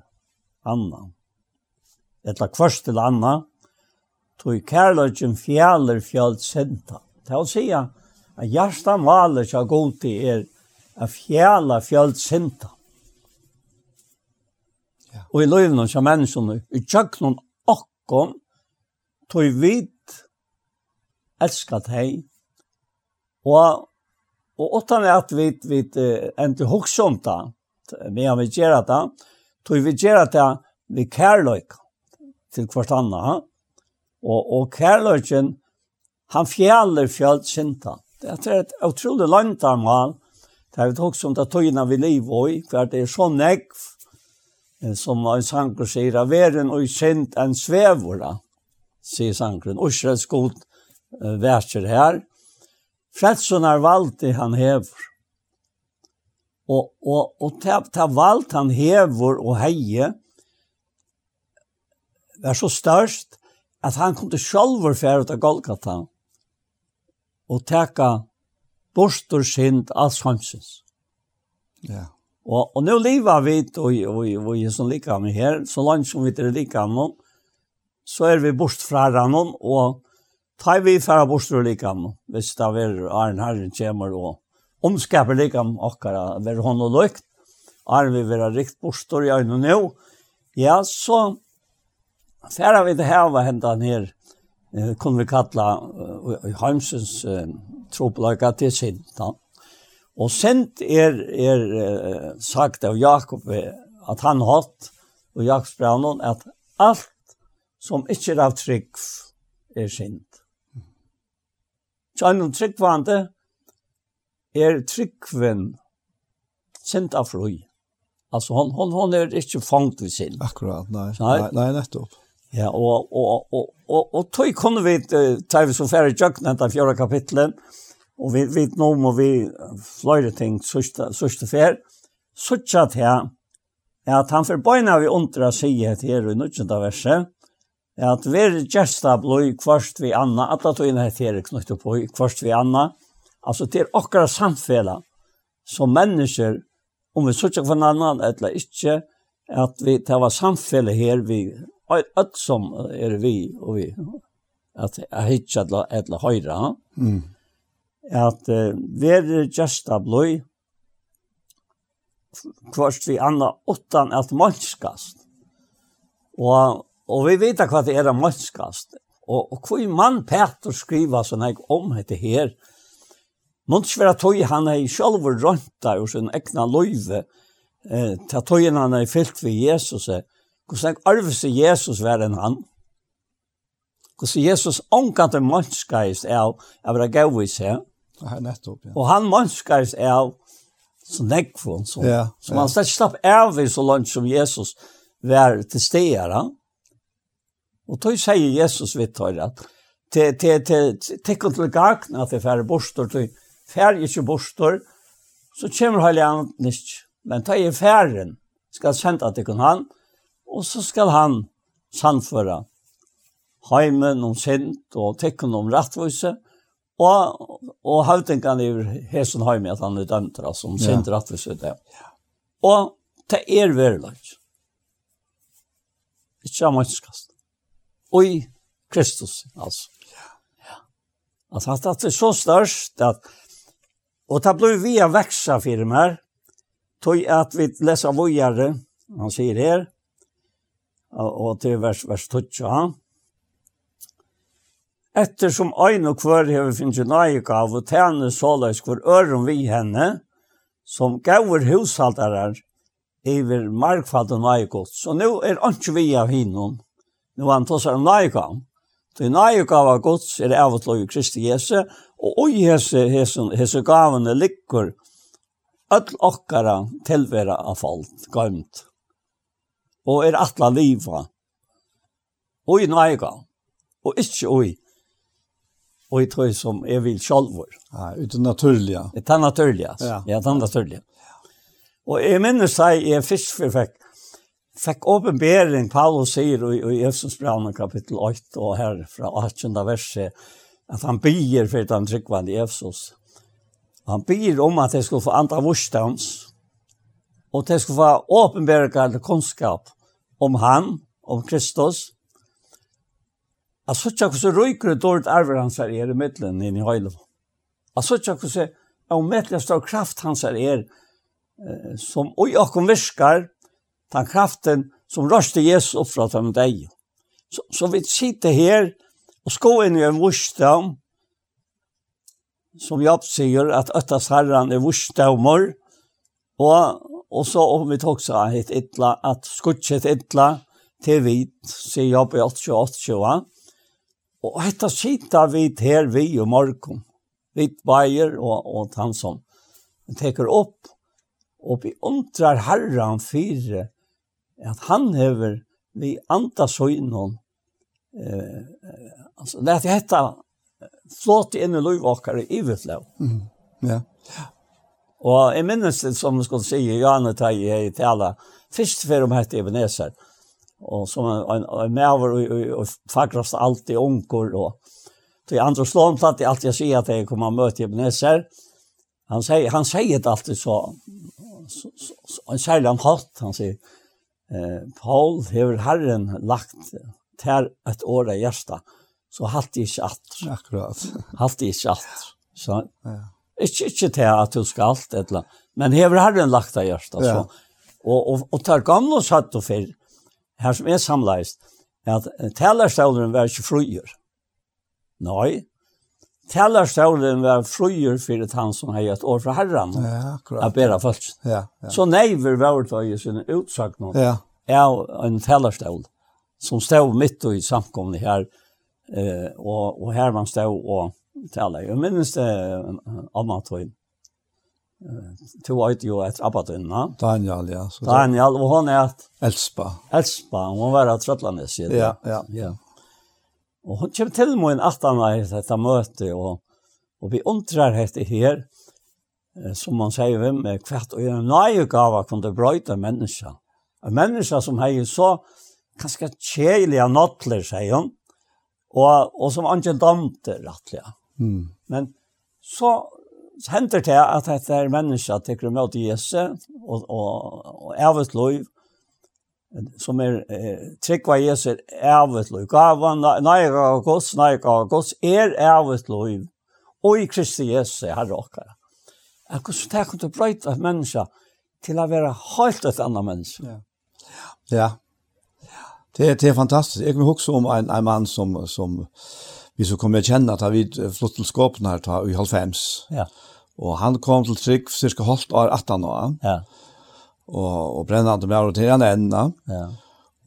annan. Etla kvørs til annan, tog kærløgjen fjallur fjall senta. Det er å si at hjertan valer seg god til er a fjalla fjall senta. Ja. Og i løyvnum som menneskene, i tjøknum okkom, tog vit elskat hei, og Og åttan er at vi, vi uh, endte hoksa medan vi gjør det, tog vi gjør det vi kærløyk til hvert annet. Og, og kærløyken, han fjeller fjallt sintan. Det er et utrolig landarmal, det er vi hokk som det tøyna vi liv i, hver det er så negv, som en sanker sier, av veren og sint en svevora, sier sankeren, usrets god uh, verser her. Frelsunar valdi han hever. Og, og, og ta, ta valt han hever og heie var så størst at han kom til sjálfur fer ut av Golgata og teka bostur sind alls hamsins. Ja. Og, og nå liva vi og, og, og, og som lika med her, så langt som vi er lika med så er vi bort fra rannon, og tar vi fra bort fra lika med, hvis det er Arne herren kommer og omskaper likam okkara, ver hon og lukt, vi vera rikt bostor i øynene nå, ja, så færa vi det heva hendan her, eh, kunne vi kalla uh, Heimsens uh, tropelaga til Sintan. Og sent er, er uh, sagt av Jakob at han hatt, og Jakobs brannon, at alt som ikke er av trygg er sint. Så han trygg er tryggven sint av fru. Alltså hon hon hon är er inte fangt ved sin. Akkurat, nej. Nej, nej nettopp. Ja, och och och och och tog kunne vi uh, ta vi så færre tjøkken etter fjärde kapitlen och vi vet nå må vi flöjde ting sørste sista fär så chat Ja, at han forbøyna vi undra sige et her i nødgjenta verset, at vi er gjestet blod kvart vi anna, at da tog inn et her knyttet på kvart vi anna, Alltså det är okkara samfella som människor om vi söker för annan eller ikke, att vi tar var samfella här vi allt som är vi och vi att jag hittar eller eller høyre, Mm. Att uh, vi är just av blöj kvart vi anna åttan at mannskast. Och och vi vet vad det är mannskast. Och och hur man Peter skriver sånn jeg om dette här Måns vera tøy han hei sjálfur rønta og sin egna løyve eh, til tøyen han er fyllt ved Jesus hvordan han arves i Jesus var enn han hvordan Jesus omkant er mannskajst av av være gav i seg? Ja, nettopp, ja. og han mannskajst av så nekvån så, ja, så ja. han slett slapp av i så langt som Jesus var til stegar og tøy sier Jesus vidt tøy at til til til til til til til til til til til til fær ikke bostor, så kommer heilig han nicht. Men ta i færen, skal senda til kun han, og så skal han sannføre heimen om sint, og tekken om rettvise, og, og høvdingene i hesen heimen, at han er dømt, altså om sint ja. rettvise det. Og det er verilag. Ikke av mannskast. Og i Kristus, altså. Ja. At det er så størst, at Og det blev vi att växa firmer. Tog at vi leser vågjere, han säger här. og til vers, vers 12. Ettersom ein og kvar hever finnst nøye gav, og tæne såleis kvar øren vi henne, som gaver hushaldaren iver nøye gods. Så nå er ikke vi av hinnom, nu han tås er nøye gav. Det nøye av gods er av og i Kristi Jesu, og i hese, hese, hese gavene ligger öll okkara tilvera av folk, gømt, og er atla liva, oi nøye gav, og ikke oi, oi tøy som er vil sjalvor. Ja, uten naturliga. Det er naturliga, ja, det er naturliga. Og jeg minnes seg, jeg fisk for fikk, fikk åpenbering, Paulus sier i, i Jesus brevne kapittel 8 og her fra 18. verset, at han byr for den tryggvande Jesus. Han byr om at de skulle få andre vursdams, og de skulle få åpenbergande kunnskap om han, om Kristus. Jeg synes ikke hvordan røyker det dårlig arver hans her er i midtelen inn i høylo. Jeg synes ikke hvordan om middelen kraft hans her er, som oi okkom virkar, den kraften som rörste Jesus opp fra dem deg. Så, så vi sitter her og ska inn i en vursdom som Jobb sier at öttas herran er vursdommer, og, og så om vi tok seg et ytla, at skutset ytla til vit sier Jobb i 88 va? Och detta sitter vi her vi och morgon. Vi bajer og, og han som teker opp, og vi undrar herran fire, at han hever vi anda så eh, altså, det er hetta flott inn i løyvåkere i Vitlev. Mm. Ja. Og jeg minnes det som skulle si i Janne Tei i Tala, først før om hette Ebenezer, og som en, en maver og, og, og fagrast alltid unger, og til andre slån platt jeg alltid sier at jeg kommer og møter Ebenezer, han sier, han sier det alltid så, så, så, så, en særlig han hatt, han sier, eh, Paul hever Herren lagt til et år av hjärsta, så hatt det ikke atter. Akkurat. hatt det ikke atter. Så, ja. Ikke, ikke til at du skal alt, etla. men hever Herren lagt av hjärsta. Ja. Så. Og, og, og tar gamle satt og fyr, her som er samleist, at talerståleren var ikke fruer. Nei, Tellarstolen var fröjer för han som har ett år för herran. Ja, akkurat. Att bära folk. Ja, ja. Så neiver var det ju sin utsagt någon. Ja. Ja, en tellarstol som stod mitt i samkomne här eh och och här man stod och taler. Jeg minnes det annat tror jag. Två år ju att. Daniel ja. Så Daniel och hun är et... Elspa. Elspa, hon var att Trøtlandes. Ja, ja. Ja. Og hun kommer til meg en aftan av dette møte, og, og vi undrar dette her, som man sier vi med kvart, og en nøye gava kunne brøyte mennesker. En menneske som har så ganske kjelige nattler, sier hun, og, og som ikke damte rettelig. Mm. Men så hender det at dette er mennesker til å møte Jesu, og, og, og, og evigt liv, som er eh, tryggva Jesu er ævet lov. Gavan, neira og gods, neira og gods, er ævet lov. Og i Kristi Jesu er herre okkara. Er kunne så tenke du brøyta et menneske til å være helt et annet menneske. Ja. ja. Det, det er fantastisk. Jeg kan huske om en, en mann som, som vi så kom jeg kjenne at vi flott til skåpen her ta, i halvfems. Ja. Og han kom til trygg cirka halvt år 18 år. Ja og, og brennende med og til han enda. Ja.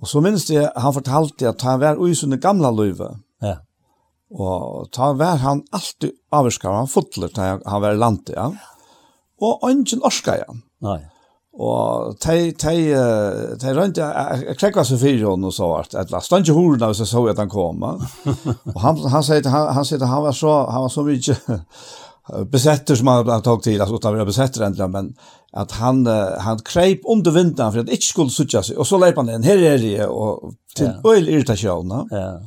Og så minns jeg, han fortalte at han var ui sånne gamla løyve. Ja. Og ta var han alltid avskar, han fotler til han var i landet, ja. Og ønsken orska igjen. Nei. Og de, de, de rønte, jeg krekket seg hon [laughs] og så vart, et eller annet, horden av så så at han kom. og han, han sier han, han, han, han var så, han var så mye, besetter som han har tagit till altså utan vi besetter endelig, men att han han krep under vinden för att ikke skulle suttja seg, och så leip han inn, her er det och till ja. öl irritation ja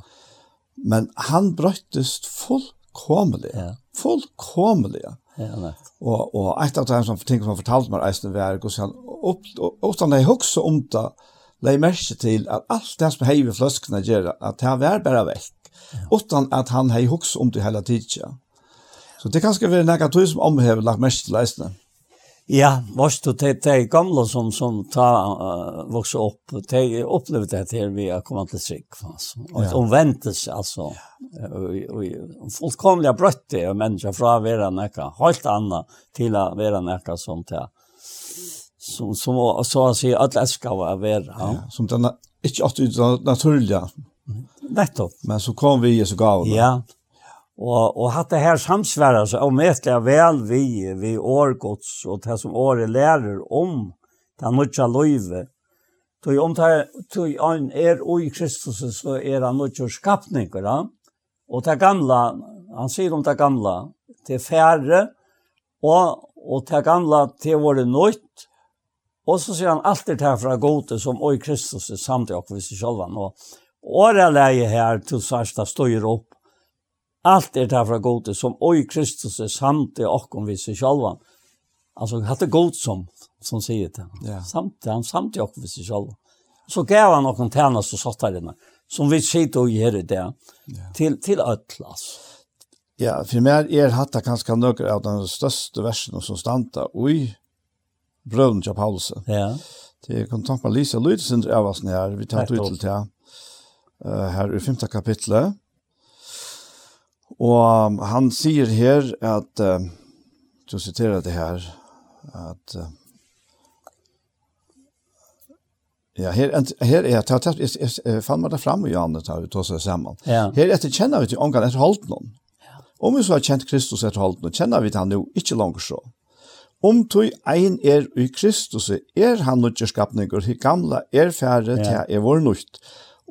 men han brøttest fullkomelig, ja. fullkomelig, Ja, nej. och och ett av de som tänker som han fortalte meg, eisen var, hvordan han opp, och så när också om det lägger merke till att allt det som häver fløskene gör att det här var bara väck utan att han hei hokse om det hele tiden. Så det kanskje vil nekka tog som omhever lagt mest til leisene. Ja, varst du til de gamla som, som ta, uh, vokser opp, de opplevde det her vi har komme til trygg. Altså. Og ja. omvendelse, altså. Og, og, og fullkomlig brøtt det er mennesker fra å være nekka, helt annet til å være nekka som det som som så att säga att älska att vara ja. som den inte att naturliga nettopp men så kom vi i så gav ja Og, og hatt det her samsværet så avmettelig vel vi, vi årgods og det som året lærer om det nødja løyve. Tøy om det tøy an er oi Kristus så er han nødja skapninger. Ja? Og det gamla, han sier om det gamla, det færre og, og det gamla til våre nødt. Og så sier han alt det her fra gode som oi Kristus er samt i oss i sjølvan. Og året leie her til sørsta støyer opp Allt er det fra gode som oi Kristus er samt i okkom vi seg sjálva. Altså, hatt er god som, som sier det. Ja. Samt han, samt i okkom vi seg sjálva. Så gav han okkom tjernast og inne. som vi sitter og gjør det, ja. til, til ötlas. Ja, for meg er hatt det kanskje nøkker av den største versen som standa i brøvn til Paulus. Ja. Det kan ta på Lisa Lydesen av oss nær, vi tar ut til det her i femte kapitlet. Og han sier her at, uh, til å sitere det her, at uh, Ja, her, her er jeg, jeg, jeg, jeg fann meg det frem i Janne, tar vi tog seg sammen. Ja. Her etter kjenner vi til omgang etter holdt noen. Om vi så har kjent Kristus etter holdt noen, kjenner vi til han jo ikke langt så. Om tog ein er i Kristus, er han nødgjørskapninger, gamla er færre til er vår nødt.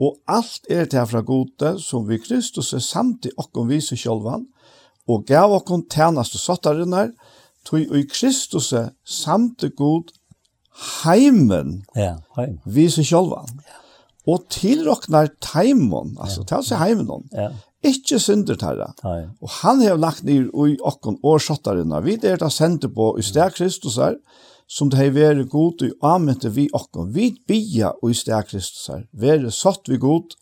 Og alt er til fra gode som vi Kristus er samt i okken viser sjølvan, og gav okken tjeneste sottarinnar, tog i Kristus er samt i god heimen ja, heim. viser sjølvan. Ja. Og tilroknar teimon, altså ja. til seg heimen, ja. ikke synder tarra. Og han har lagt ned i okken årssottarinnar, vi er da sendt på i sted Kristus her, som det har vært god og avmøtte vi okken. Vi bia og i sted Kristus her. Være satt vi god.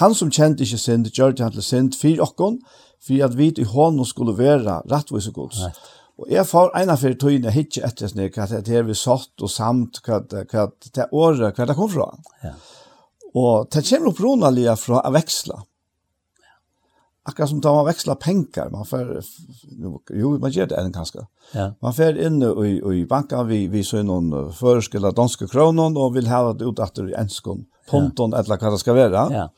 Han som kjente ikke synd, gjør det han til synd for okken, for at vi i hånden skulle være rettvis og god. Og jeg får en av fyrir tøyene hitje etter snøy, hva det er vi satt og samt, hva det er året, hva det kom fra. Ja. Og det kommer opp opprunnelige fra å veksle akkurat som tar man växla pengar man får jo man gjør det enn kanskje. Ja. Man får inn i i banken vi vi så någon förskulla danska kroner, og vil ha det ut efter enskon ponton ja. eller hva det skal være. Ja.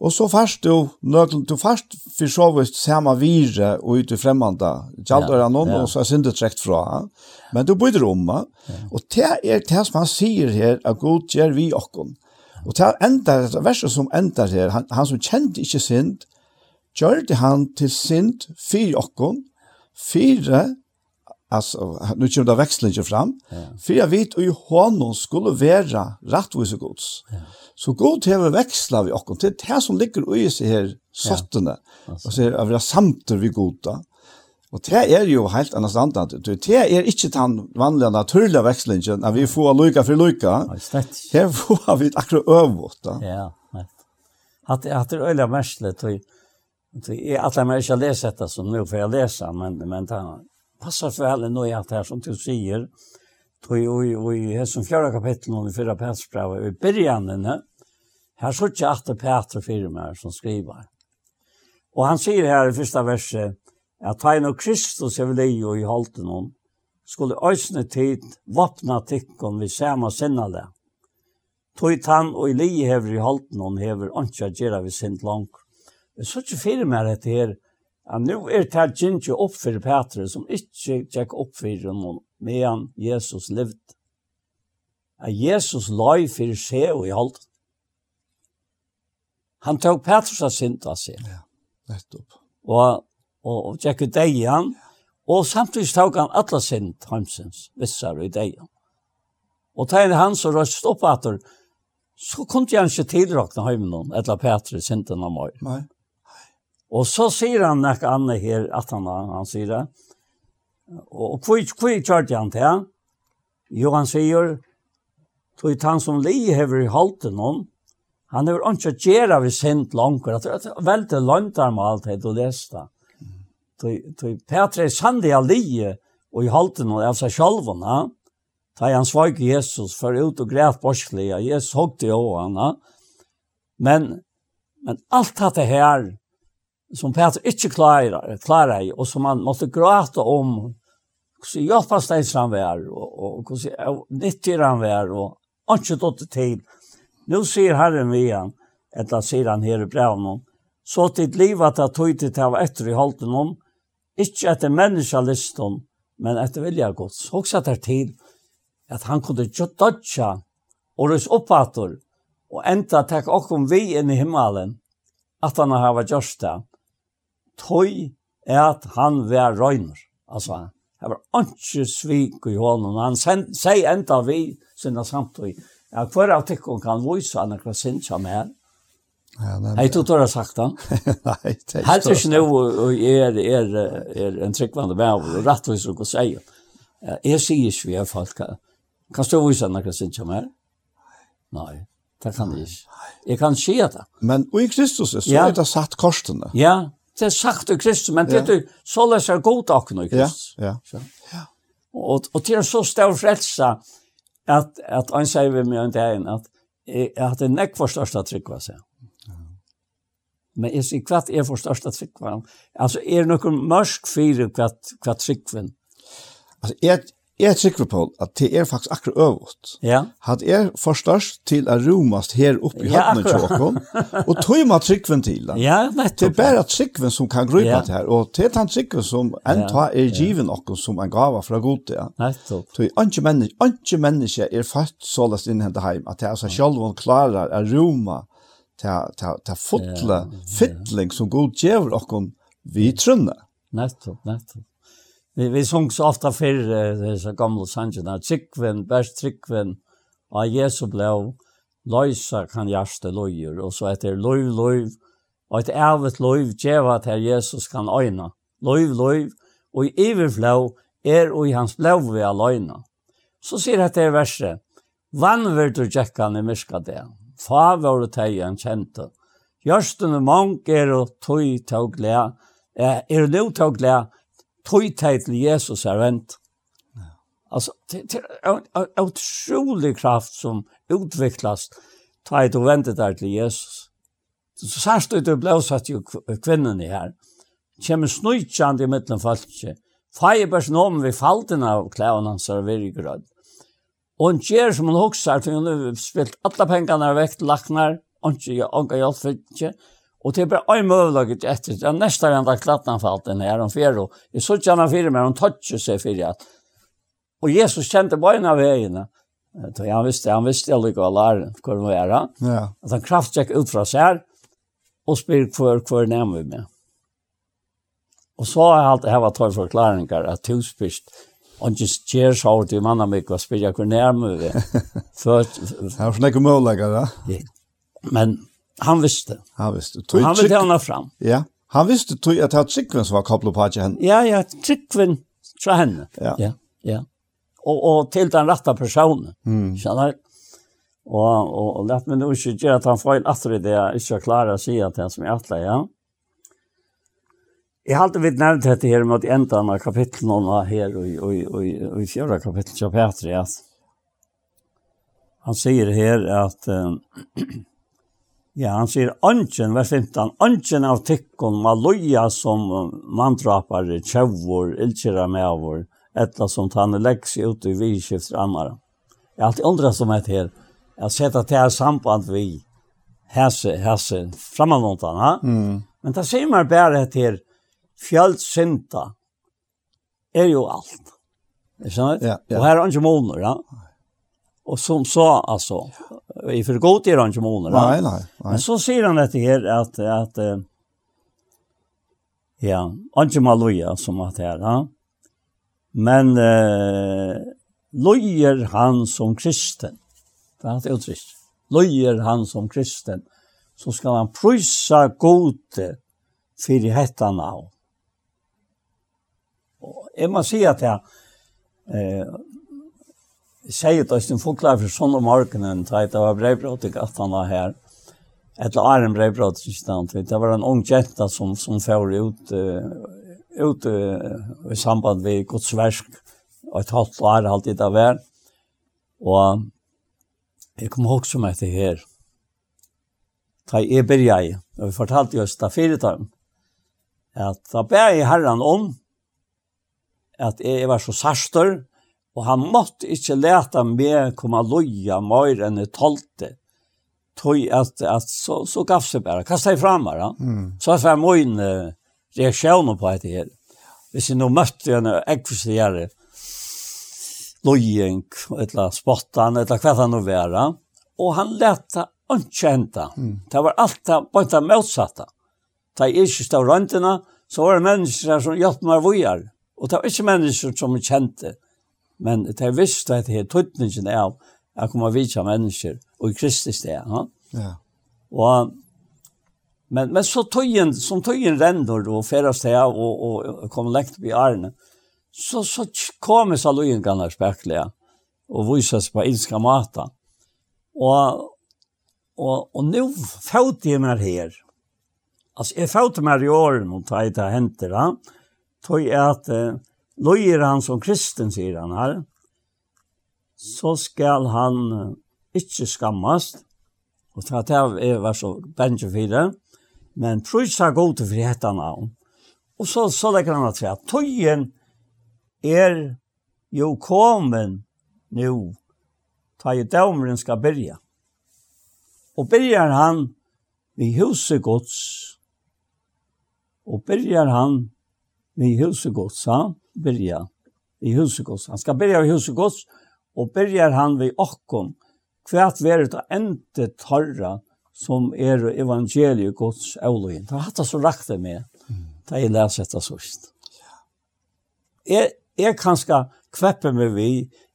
Og så først, du nödl du først för så vidt samme vire och ute främmande jallar någon ja. og så er syndet trekt fra, Men du byter om ja. og det er det som man sier her, at god gjør vi och Og det enda, det verset som endar her, han, han som kjente ikke synd, gjør det han til synd fyr okkon, fyre, altså, nu kommer det vekslinger fram, ja. fyre vit og i hånden skulle være rettvise gods. Ja. Så god hever veksla vi okkon til det som ligger i seg her sottene, ja. og så er det samter vi goda. Og det er jo helt annet annet. Det er ikke den vanlige naturlige vekslingen, at vi får lykke for lykke. Her får vi akkurat øvått. Ja, ja. At, at det er øyelig merkelig, tror jeg Jeg atler meg ikke å lese dette som nå, får jeg leser, men, men det passar for alle nu i alt her som du sier. Tog i, i Hesson fjärde kapittel og i fyrre Petersbrev, i i begynnelsen, her så ikke at det Peter fire som skriver. Og han sier her i første verset, at ta inn og Kristus er vel i og i halten om, skulle øsne tid vapna tikkon vi samme sinnale. Tog tann og i li hever i halten om hever ønske å vi sint langt. Jeg så ikke fyrir meg dette her, at nu er det her ikke opp for Petre, som ikke tjekk opp for noen, medan Jesus levd. At Jesus lai for seg og i halden. Han tok Petrus av sint av seg. Ja, nettopp. Og, og, og tjekk ut deg igjen, og samtidig tok han alle sint, heimsens, vissar og i deg igjen. Og tegn han så røst opp at så kunne han ikke tilrakne heimen noen, etter Petrus sinten av meg. Nei. Og så sier han nek Anne her, at han, han sier det. Og hvor, hvor kjørte han til? Jo, han sier, tog han som li hever i halten hon, han hever ikke gjerne vi sent langt, at det er veldig langt med alt det du leste. Tog Petre sandig av li og i halten om, altså sjalvene, da han svag Jesus, for ut og greit borskelig, Jesus hogte jo henne, men, men alt dette her, som Peter ikke klarer, klarer og som han måtte gråte om, hvordan hjelper han var, og og hvordan nyttig han var, og han ikke tatt til. Nå sier Herren vi igjen, etter sier han her i brevnen, så til livet at tog til til etter i holden om, ikke etter menneskelisten, men etter vilja gods. Også etter tid, at han kunne ikke dødja og rys oppater, og enda takk okkom vi inn i himmelen, at han har vært gjørst det tøy at han var røyner. Altså, det var ikke svik i hånden. Han sier enda vi sinne samtøy. Ja, hver av tikkene kan vise han akkurat sin som er? Ja, men... Hei, du tør ha sagt han. [laughs] Nei, det er ikke. Helt ikke noe er, er, er en tryggvande vever, og rett og slett å si. Jeg sier ikke vi er folk. Kan du vise han akkurat sin som er? Nei. Det kan jeg ikke. Jeg kan si det. Men i Kristus så ja. er det satt korsene. Ja, det er sagt i Kristus, men det er så løs er god akkurat i Kristus. Ja, ja. ja. Og, og til en så stor frelse at, at han sier vi med en dag at, jeg det er nekk for største tryggva seg. Men jeg sier hva er for største tryggva. Altså er det noen mørk fire hva kvart tryggven? Altså, jeg, Jeg trykker på at det er faktisk akkurat øvått. Ja. At jeg forstås til å romast her oppe i ja, høttene i tjåkken, og tog meg trykken til den. [laughs] Ja, nettopp. Det er bare trykken som kan grupe ja. til her, og det er den trykken som en tar er given ja. som en gava fra god til. Nettopp. Så ikke menneske, ikke menneske er født så løst innhentet hjem, at det er seg selv om klarer å roma til, til, til fotle, ja. fytling som god gjør dere vi trønner. Nettopp, nettopp. Vi, vi sung så ofta fyrr uh, dessa gamla sangerna. Tryggven, bärs tryggven, av Jesu blev löjsa kan hjärsta löjer. Och så heter löj, löj, og et ævet løyv djeva til Jesus kan øyna. Løyv, løyv, og i iverflå er og i hans blev vi av øyna. Så sier dette i verset, Vann vil du tjekkan i myrka det, fa var du teg en kjente. Gjørstene og mong er og tøy tog gled, er nu tog gled, tog teg til Jesus er vent. Altså, det er en utrolig kraft som utviklas ta ett och vänta där till Jesus. Så særst du ble satt jo kvinnen i här. Kjemme snujtjande i mittlen falske. Faje bärsen om vid falten av klæven hans er veri gröd. Og en kjer som hun hoksar, for hun har spilt alle pengene vekk til laknar, og gjer onka hjelp ikke, Och det är bara en möjlighet efter. Jag nästa enda klattan för allt den här om fyra. Jag såg gärna fyra men hon touchade sig fyra. Att... Och Jesus kände bara en av vägarna. Han visste, han visste jag lyckade alla här. Hur det var. Ja. Att han kraftcheck ut från sig här. Och spyr kvar kvar nämn vi med. Och så har jag alltid här tog två förklaringar. Att tuspyrst. Och just ger så har du manna mycket och spyr jag kvar nämn vi. För... Det var sådana mycket ja. Men Han visste. Han visste. Tog, han ville henne fram. Ja, han visste tog, at det var Tryggven som var kopplet på henne. Ja, ja, Tryggven fra henne. Ja. ja, ja. Og, og til den rette personen. Mm. Kjenner Og, og, og lett meg nå ikke gjøre at han får en atre det jeg ikke klarer å si at han som er atle, ja. Jeg har alltid nevnt dette her mot enden av kapitlen her og, og, og, og og i fjøra kapitlet til Petri, at han sier her at um, [clears throat] Ja, han sier «Ønsken, vers 15, ønsken av tikkun, ma loja som mandrapare, tjevor, ilkjera mevor, etta som tanne leggs ut i vidskifter annara». Jeg har alltid undret som et her, jeg seta til her samband vi hese, hese, framanlåntan, ha? Mm. Men det sier man bare et her, fjöldsynta er jo alt. Ikke sant? Ja, ja. Og her er ikke måneder, ja. Og som så, altså, i för god är han inte månader. Nej, nej, nej. Men så säger han det här att att ja, inte maloja som att här, ja. Men eh lojer han som kristen. Det är det uttryckt. Lojer han som kristen så ska han pröjsa gode för hetta nav. Och jag måste säga att jag eh, Jeg sier til Øystein Folklar for sånn om morgenen, da det var brevbrot i gaten her. Et eller annet brevbrot i stand. Det var en ung jenta som, som fører ut, uh, ut i samband med godsversk, og et halvt år halvt i det var. Og jeg kom også med etter her. Da jeg begynte jeg, og vi fortalte jo fire Fyretøyen, at da ber jeg herren om, at jeg var så sarstør, og han måtte ikke lete meg komme loja mer enn jeg tolte. Tøy at, at så, så gav seg bare, kastet jeg frem her. Mm. Så var jeg min uh, reaksjon på dette her. Hvis jeg nå møtte en ekvistere lojeng, eller spottan, eller hva det nå var. Og han lette ikke hente. Mm. Det var alt det, bare det motsatte. Da jeg ikke stod røntene, så var det mennesker som hjalp meg å Og det var ikke mennesker som kjente. Mm men det er visst at det er tøytningen av at komme vidtja mennesker og i Kristi sted. Ja. ja. Og, men, men så tøyen, som tøyen render og ferast til og, og, og kommer lengt i Arne, så, så kommer så løyen ganske spekler og vises på ilska mata. Og, og, og nå fått jeg meg her. Altså, jeg fått meg i årene, og ta det henter, da. Tøy er at eh, løyer han som kristen, sier han her, så skal han ikke skammast, og til at jeg var så bensje fire, men prøysa god til friheten av. Og så, så legger han at at tøyen er jo kommet nå, ta i dømeren skal byrja. Og byrjar han vi huset gods, og byrjar han vi huset gods, han, byrja i husegods. Han skal byrja i husegods, og byrjar han vi okkom, kvært veret av ente torra som er evangeliet gods avløyen. Det har hatt det så rakt det med, da jeg leser dette sørst. Jeg, jeg kan skal kveppe meg vi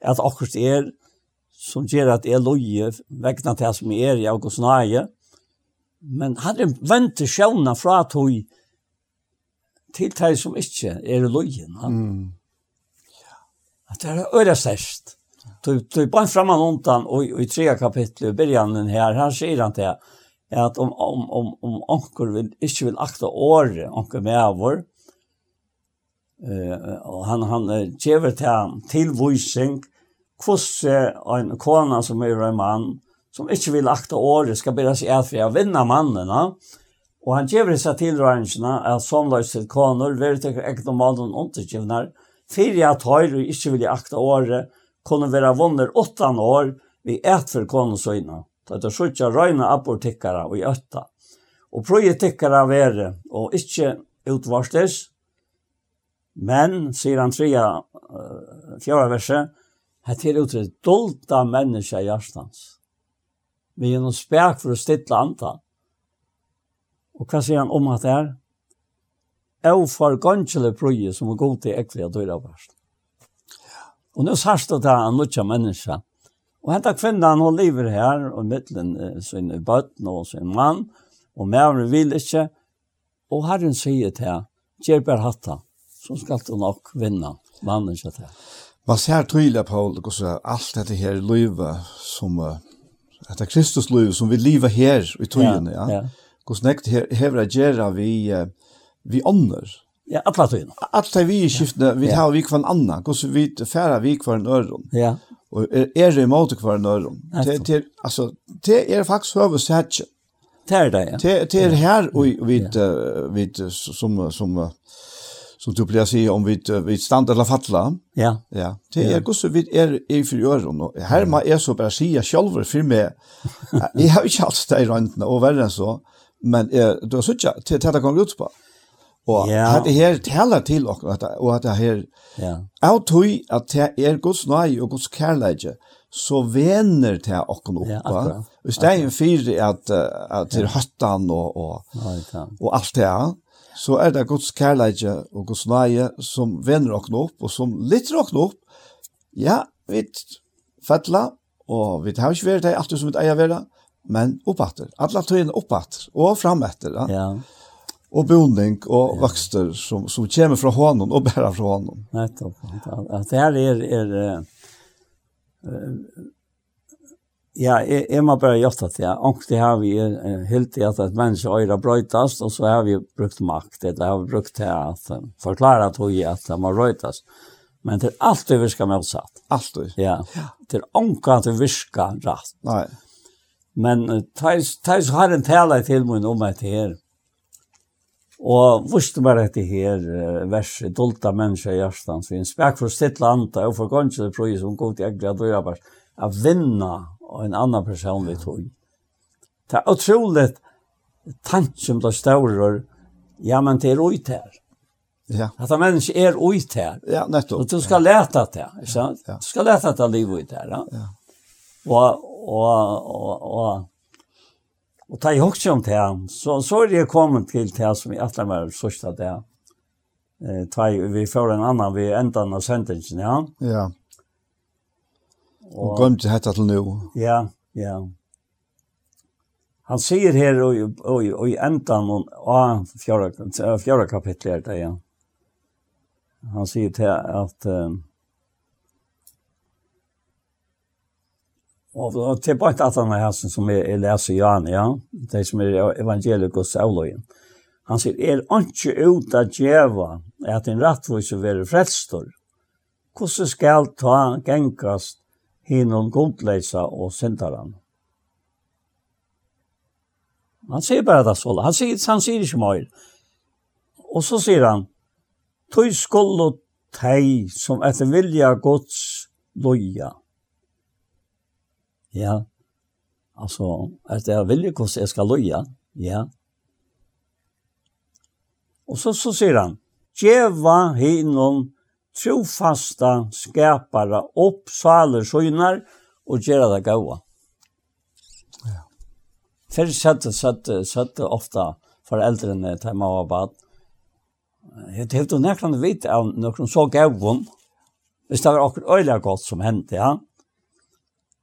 at akkurat er som gjør at jeg loje vegna til som er i August Nøye, men hadde en til sjøvna fra tog til de som ikke er i løyen. Mm. At Det er øyre størst. Du, er bare fremme undan, og i tre kapitlet, i begynnelsen her, her sier han til at om, om, om, om onker vil, ikke vil akta året, onker med vår, eh, og han, han kjever til han tilvisning, hvordan en kona som er en mann, som ikke vil akta året, skal bedre seg at for å vinne mannen, ja? Og han gjør disse tilrørelsene at somløs til koner, vertekker ekne malen undergivner, fyrir at høyre ikke vilje akta året, kunne være vunner åttan år vi et for konesøyne. Det er sjukja røyne abortikkere og i øtta. Og projetikkere være, og ikke utvarsles, men, sier han tria uh, fjara verset, hette er utrett dolda menneska i hjertans. Vi er noen spek for å stilla antan. Og hva sier han om at det er? Jeg får gansjelig prøye som er god til ekvelig at døyre varst. Og nå sørst det her en mye menneske. Og henne kvinnan hun lever her, og mittelen sin bøtten og sin mann, og mævren vil ikke. Og herren sier til henne, gjør bare hatta, så skal du nok vinne mannen til til. Man ser tydelig, Paul, hvordan alt dette her livet som, dette Kristus livet som vi lever her i tøyene, ja. ja hur snäkt hever att göra vi, vi ånder. Ja, alla tøyna. Alla vi i skiftene, vi tar vi kvar en annan, hur vi färra vi kvar en öron. Ja. er er det emot kvar en öron. Det, det, alltså, det faktisk faktiskt huvudsättet. Det er det, ja. Det er her og vi vi som, som, som du blir säga om vi vi stand eller fatla. Ja. Ja. Det er också vi er i för öron og her man är så bara säga själva for meg. Jeg har ikke alt det i rundt, og verre enn så men eh, du har suttet til detta gång ut på. Og yeah. det her taler til og og at det her ja. Au tui at det er Guds nøye og Guds kærleige så vener til okken opp. Ja, akkurat. Hvis det er en fyr at, at til høttan og, og, og alt det her, så er det Guds kærleige og Guds nøye som vener okken opp, og som lytter okken opp. Ja, vi fettler, og vi har ikke vært det alltid som vi eier være, men oppatter. Alla tøyene oppatter, og frametter. Ja. ja. Og boning og ja. vokster som, som kommer fra hånden og bærer fra hånden. Nettopp. At det her er... er uh, Ja, jeg, jeg må bare gjøre det, ja. Og det har vi uh, helt til at et menneske øyre brøytast, og så har vi brukt makt, det har vi brukt til at uh, forklare at hun at det må brøytast. Men det er alltid virka motsatt. Alltid? Ja. ja. Det er ikke at det virka rett. Nei. Men Thais har en tale til min om et her. Og vurste meg dette her verset, dolta menneska i hjertan, så en spek for sitt land, og for ganske det prøy som god til egentlig at døra bare, a vinna og en annan person vi tog. Det er utrolig tanken da staurer, ja, men det er ut her. Ja. At en menneske er ut her. Ja, nettopp. Og du skal leta det, ikke sant? Ja. Du skal leta det livet ut her, ja. ja. Og, og, og, og, og ta i hokse om det her. Så, så er det kommet til det som i alle var sørste det her. Eh, ta i, vi får en annan vi enda av sendingen, ja. Ja. Og, og gømte hette til nå. Ja, ja. Han sier her og, og, og i enden av fjärde, fjerde kapitlet, ja. Han sier til at... Um, Og, og til bare at han er hans som jeg, jeg leser Jan, ja, det som er evangelikos avløyen. Han sier, er ikke ut av djeva at en rattvise være frelstor. Hvordan skal ta gengast hinnom godleisa og syndaran? Han sier bare det så. Han sier, han sier ikke mer. Og så sier han, tog skål og teg som etter vilja gods loja ja, altså, at jeg vilje hvordan jeg skal løye, ja. Og så, så sier han, Djeva hinnom trofasta skapare opp saler søgnar og gjøre det gaua. Ja. Før sette, sette, sette ofta foreldrene til mamma og bad. Jeg tenkte nekkene vite av noen så gauon, hvis det var akkurat øyelig godt som hendte, ja. Mm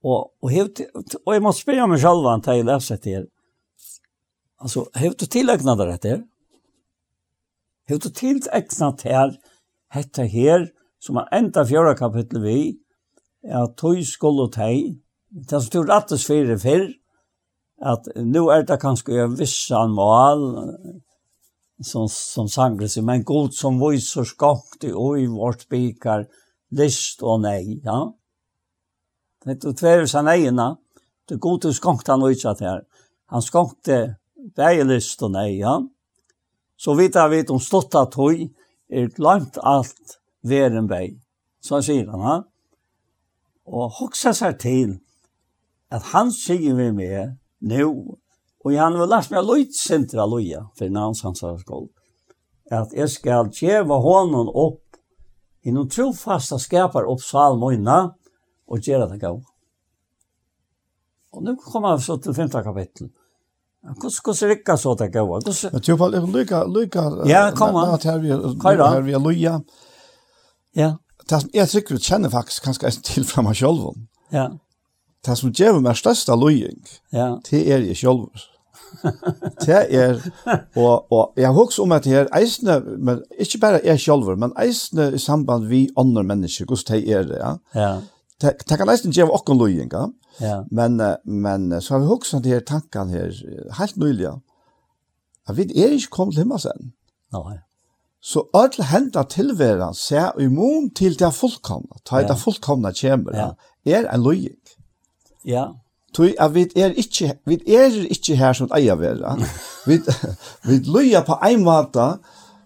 Og, och helt och jag måste spela mig själv han till läset till. Alltså har du tillägnat det her? Har du tillägnat her hetta her som er enda fjøra kapittel vi er tøy skuld og teg, Det er tog attes fire fyrr at nu er det kanskje en vissan mål, som, som sangre seg, men god som viser skakte og i vårt bikar list og nei, ja. Det är tvär så nejna. Det gode skonkt han ut att här. Han skonkte bägelist och nej, ja. Så vita vet om stotta tøy, er langt alt veren vei. Så sier han, ja. Og hoksa seg til at han sier vi med nå, og han vil lagt meg løyt sentra løya, for navns hans har skål, at jeg skal tjeva hånden opp i noen trofasta skapar opp salmøyna, og gjøre det gav. Og nå kommer vi så til femte kapittel. Hvordan hvordan rikka så det gav? Hvordan Jeg tror på lykka lykka Ja, kom an. Her vi her vi loja. Ja. Det som jeg sikkert kjenner faktisk kanskje en til fra meg selv. Ja. Det som gjør meg største løying, ja. det er jeg selv. det er, og, og jeg husker om at det er eisende, men ikke bare jeg selv, men eisende i samband vi andre mennesker, hvordan det er det, ja. ja det kan nesten gjøre åkken løyinga, ja. men, men så har vi også de her tankene her, helt nylig, at vi er ikke kommet til himmelen. Nei. Så alle hendene tilværen ser immun til det fullkomne, ta ja. det fullkomne kommer, ja. er en løying. Ja. Tui at vi er ikke, vi er ikke her som eier vera. vi, vi loya på ein måte,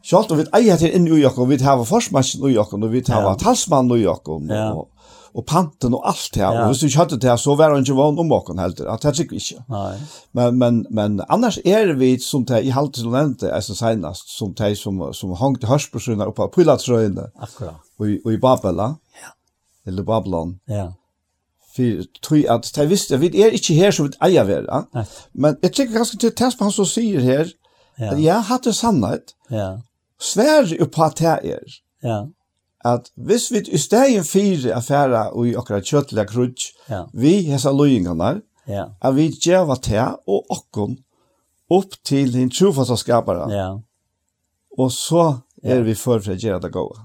Sjalt og vi eier til inn i Jakob, vi har forsmarsjen i Jakob, og vi har talsmann i Jakob, Ja. og og panten og allt det. Ja. Og hvis du ikke hadde det, så var det ikke vann om åkken heller. At det er sikkert ikke. Nei. Men, men, men annars er vi som det, i halte som nevnte, er som senest, som det som, som hang til hørspersoner oppe av pilatrøyene. Akkurat. Og, og i Babela. Ja. Eller Babylon. Ja. For tror at det visste, vi er ikke her som vi eier være. Nei. Men jeg tenker ganske til test på han som sier her, ja. at jeg hadde sannhet. Ja. Sverre jo på at det er. Ja at hvis vi i stegin fire affæra og i akkurat kjøttlega krutsk, ja. vi hesa løyingene, ja. at vi gjør til og okkon opp til den trofasta skapara. Ja. Og så er vi for for å gjøre det gode.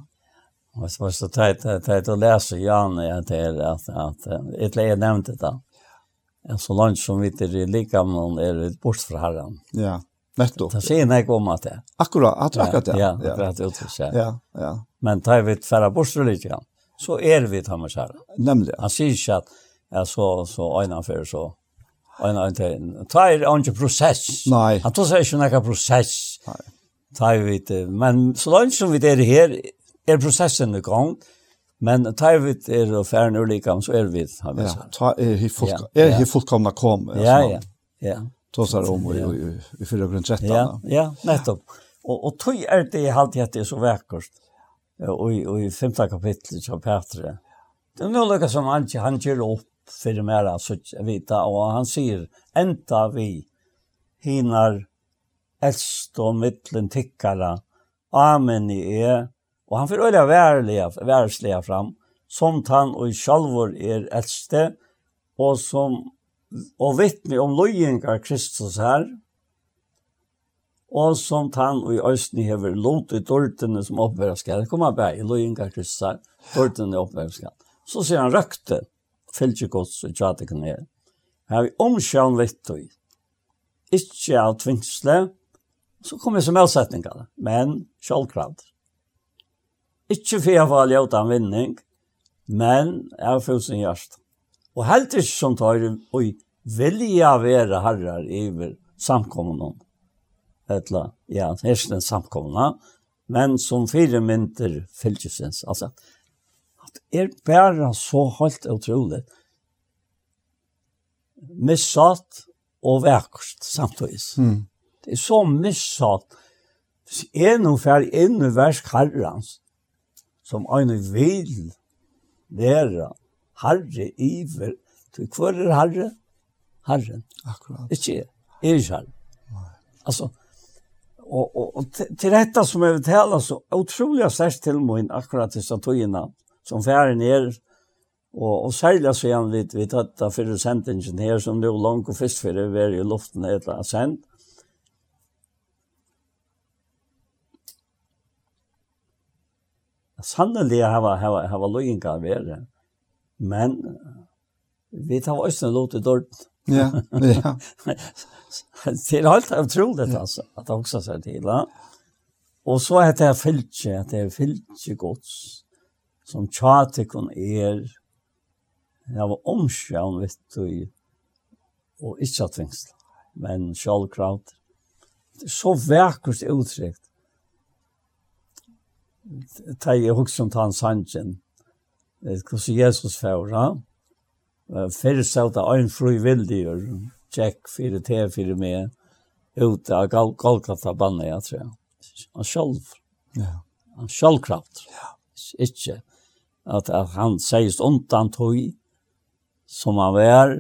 Og så var det så teit, teit å lese Jan at, at, at etter jeg nevnte det, så langt som vi er i likamen er vi bort fra herren. Ja. Netto. Det ser nej om att det. Akkurat, att akkurat det. Ja, det är det så. Ja, ja. Men tar vi färra bort så lite grann. Så är vi tar med så här. Nämligen. Han säger ju att jag så så ena för så ena inte tar inte process. Nej. Han tar sig inte några process. Nej. Tar vi men så långt som vi det här är processen i gång. Men tar vi är och nu lika så är vi har vi så. Ja, tar är helt fullkomna kom. Ja, ja. Ja tosar om i, i, i 413. Ja, ja, nettopp. Och och tog är det alltid at det er så vekkert. Och i, och i femte kapitlet av Petre. Det är något som han han ger upp för mer så vita och han sier, änta vi hinar eldst og mittlen tickara. Amen i er. Och han får öliga värliga, fram. Som han och i självor är äldste och som og vittne om løyingar Kristus her, og som han og i østene hever lot i dårtene som oppværa skal. Det kommer bare i løyingar Kristus her, dårtene oppværa skal. Så sier han røkte, fylgje gods og tjate kan her. Her vi omkjøn og ikke av tvingsle, så kommer som avsetningar, men kjølkrad. Ikke for jeg var ljøt en vinning, men jeg har fyllt sin hjerte. Og helt ikke som tar oi, vilja være herrar iver samkommende. Etla, ja, hersten samkommende. men som fire mynter fylkesens. Altså, at er bare så helt utrolig. Missatt og vekkert samtidig. Mm. Det er så missatt. Hvis en og fer inn i versk herrens, som øyne vil være harre iver. Du, hvor er harre? Harren. Akkurat. Ikke jeg. Jeg er ikke harre. Altså, og, og, og til dette som jeg vil tale, så utrolig sterkt til min akkurat til statuina, som færen er, og, og særlig så igjen vi, vi tatt av fyrre sendingen her, som det er langt og først før vi er i luften et eller annet sendt. Sannelig har jeg løyinga vært. Men vi tar også en lot i dørt. Ja, ja. [laughs] det er alt utroligt, altså, at det også ser til. Ja. Og så heter det Fylke, at det er Fylke gods, som tjatikon er, jeg var omskjøn, vet du, og ikke at vingsla, men sjálvkraut. Det er så vekkert uttrykt. Det er jo hukk som tar en hvordan Jesus fører. Fyrir seg at ein fru vildigur, tjekk fyrir te fyrir meg, ut av gal Golgata banne, jeg tror jeg. Han sjálf. Ja. Han sjálfkraft. Ja. Ikke at, at han sies undan tog som han var,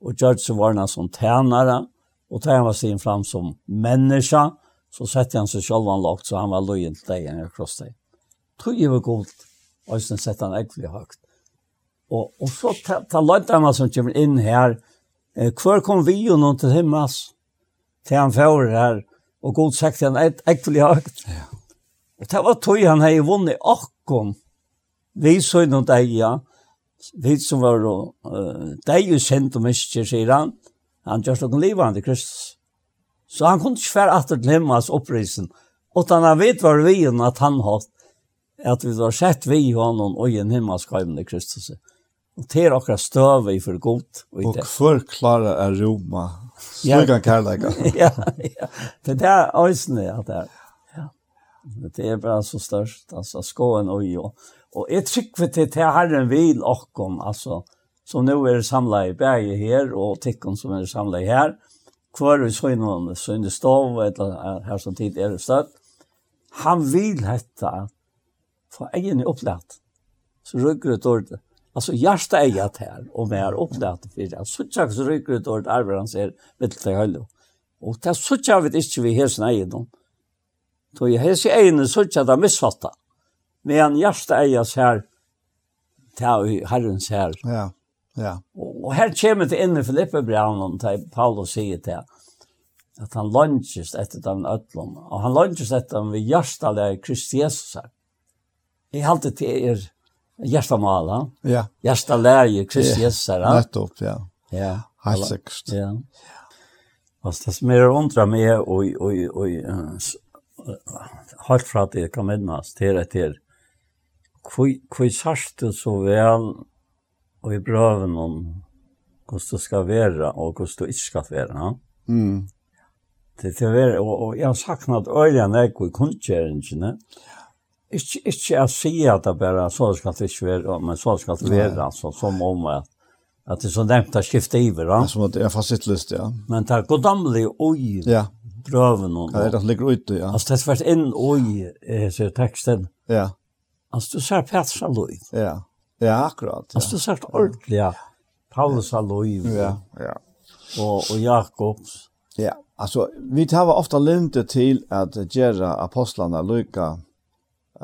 og gjør så var han som tænare, og tar han var sin fram som menneska, så sette han seg sjálf han lagt, så han var løyen til deg enn jeg kross deg. Tog er vel og så sett han egentlig høyt. Og, og så ta, ta løytene som kommer inn her, eh, hver kom vi jo noen til himmels, til han fører her, og god sagt han egentlig høyt. Ja. Og det var tog han hei vunnet akkom, vi så noen deg, ja, vi som var uh, deg jo kjent og mister, sier han, han gjør noen livande Kristus. Så han kunne ikke fære etter til himmels opprisen, og han vet var vi at han hatt, at vi har sett vi i honom og en himmelskajmen i Kristus. Og til akkurat støve i for godt. Og, og for klare er Roma. Slugan kærleika. ja, ja. Det er øysene at det er. Ja. Det er bare så størst. Altså, skåen og jo. Og jeg trykker til til Herren vil okkom, altså, som nå er samlet i berget her, og tikkene som er samlet her, hver vi så innom, så stov, eller her som tid er det støtt. Han vil hette at få egen er. Så røyker det dårlig. Altså, hjertet er jeg her, og vi er opplagt for det. Så tjekk så røyker det dårlig arver han ser, mitt til høylo. Og det så tjekk vi ikke vi hesen egen. Så jeg hesen egen så tjekk det misfattet. Men hjärsta er jeg her, til herrens her. Ja, ja. Og her kommer det inn i Filippe Filippebrevnen til Paulus sier til at han lunges etter den ødlån, og han lunges etter den ved hjertet av Kristi Jesus her. Jeg halte til er hjertamala, ja. hjertalæge, Kristi Jesara. Ja, nettopp, ja. Ja. Heisekst. Ja. Fast det som er undra meg, og, og, og, helt fra at jeg kan minnes, til et til, hvor sørst du så vel, og i brøven om hvordan du skal være, og hvordan du ikke skal være. ja? Mm. Det er til å være, og, og jeg har saknat øyne jeg og kunnskjøringene, ja Ikke, ikke jeg sier at det bare så skal det ikke være, men så skal det være, altså, som om at, at det er så nevnt å skifte iver. Ja, som at jeg har sitt lyst, ja. Men det er goddomlig oi, ja. brøven og Ja, det er det som ligger ute, ja. Altså, det er vært inn oi, sier teksten. Ja. Altså, du ser Petra Lloyd. Ja, ja, akkurat. Ja. Altså, du ser ordentlig, ja. Paulus Lloyd. Ja, ja. Og, og Jakobs. Ja, altså, vi tar ofte lønte til at gjøre apostlene lykke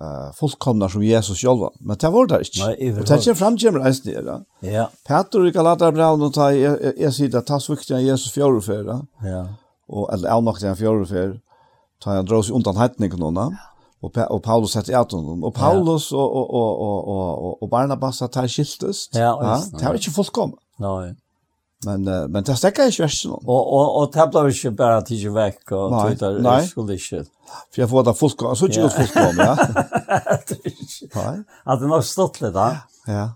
uh, fullkomna som Jesus själva. Men det var det inte. Nej, och det är framkommer ens det. Ja. Petter i Galaterbraun och tar är sida tas viktiga Jesus fjärde för Ja. Och eller är nog den fjärde för tar han drar undan undan någon nåna. Och och Paulus sätter ut honom. Och Paulus och och och och och Barnabas tar skiltes. Ja, det är inte fullkomna. Nej. Men uh, men det stäcker inte värst någon. Och och och det blev ju bara att ju veck och tittar det skulle inte. För jag får det fusk så inte gott fusk om ja. Nej. Att det nog stått lite där. Ja.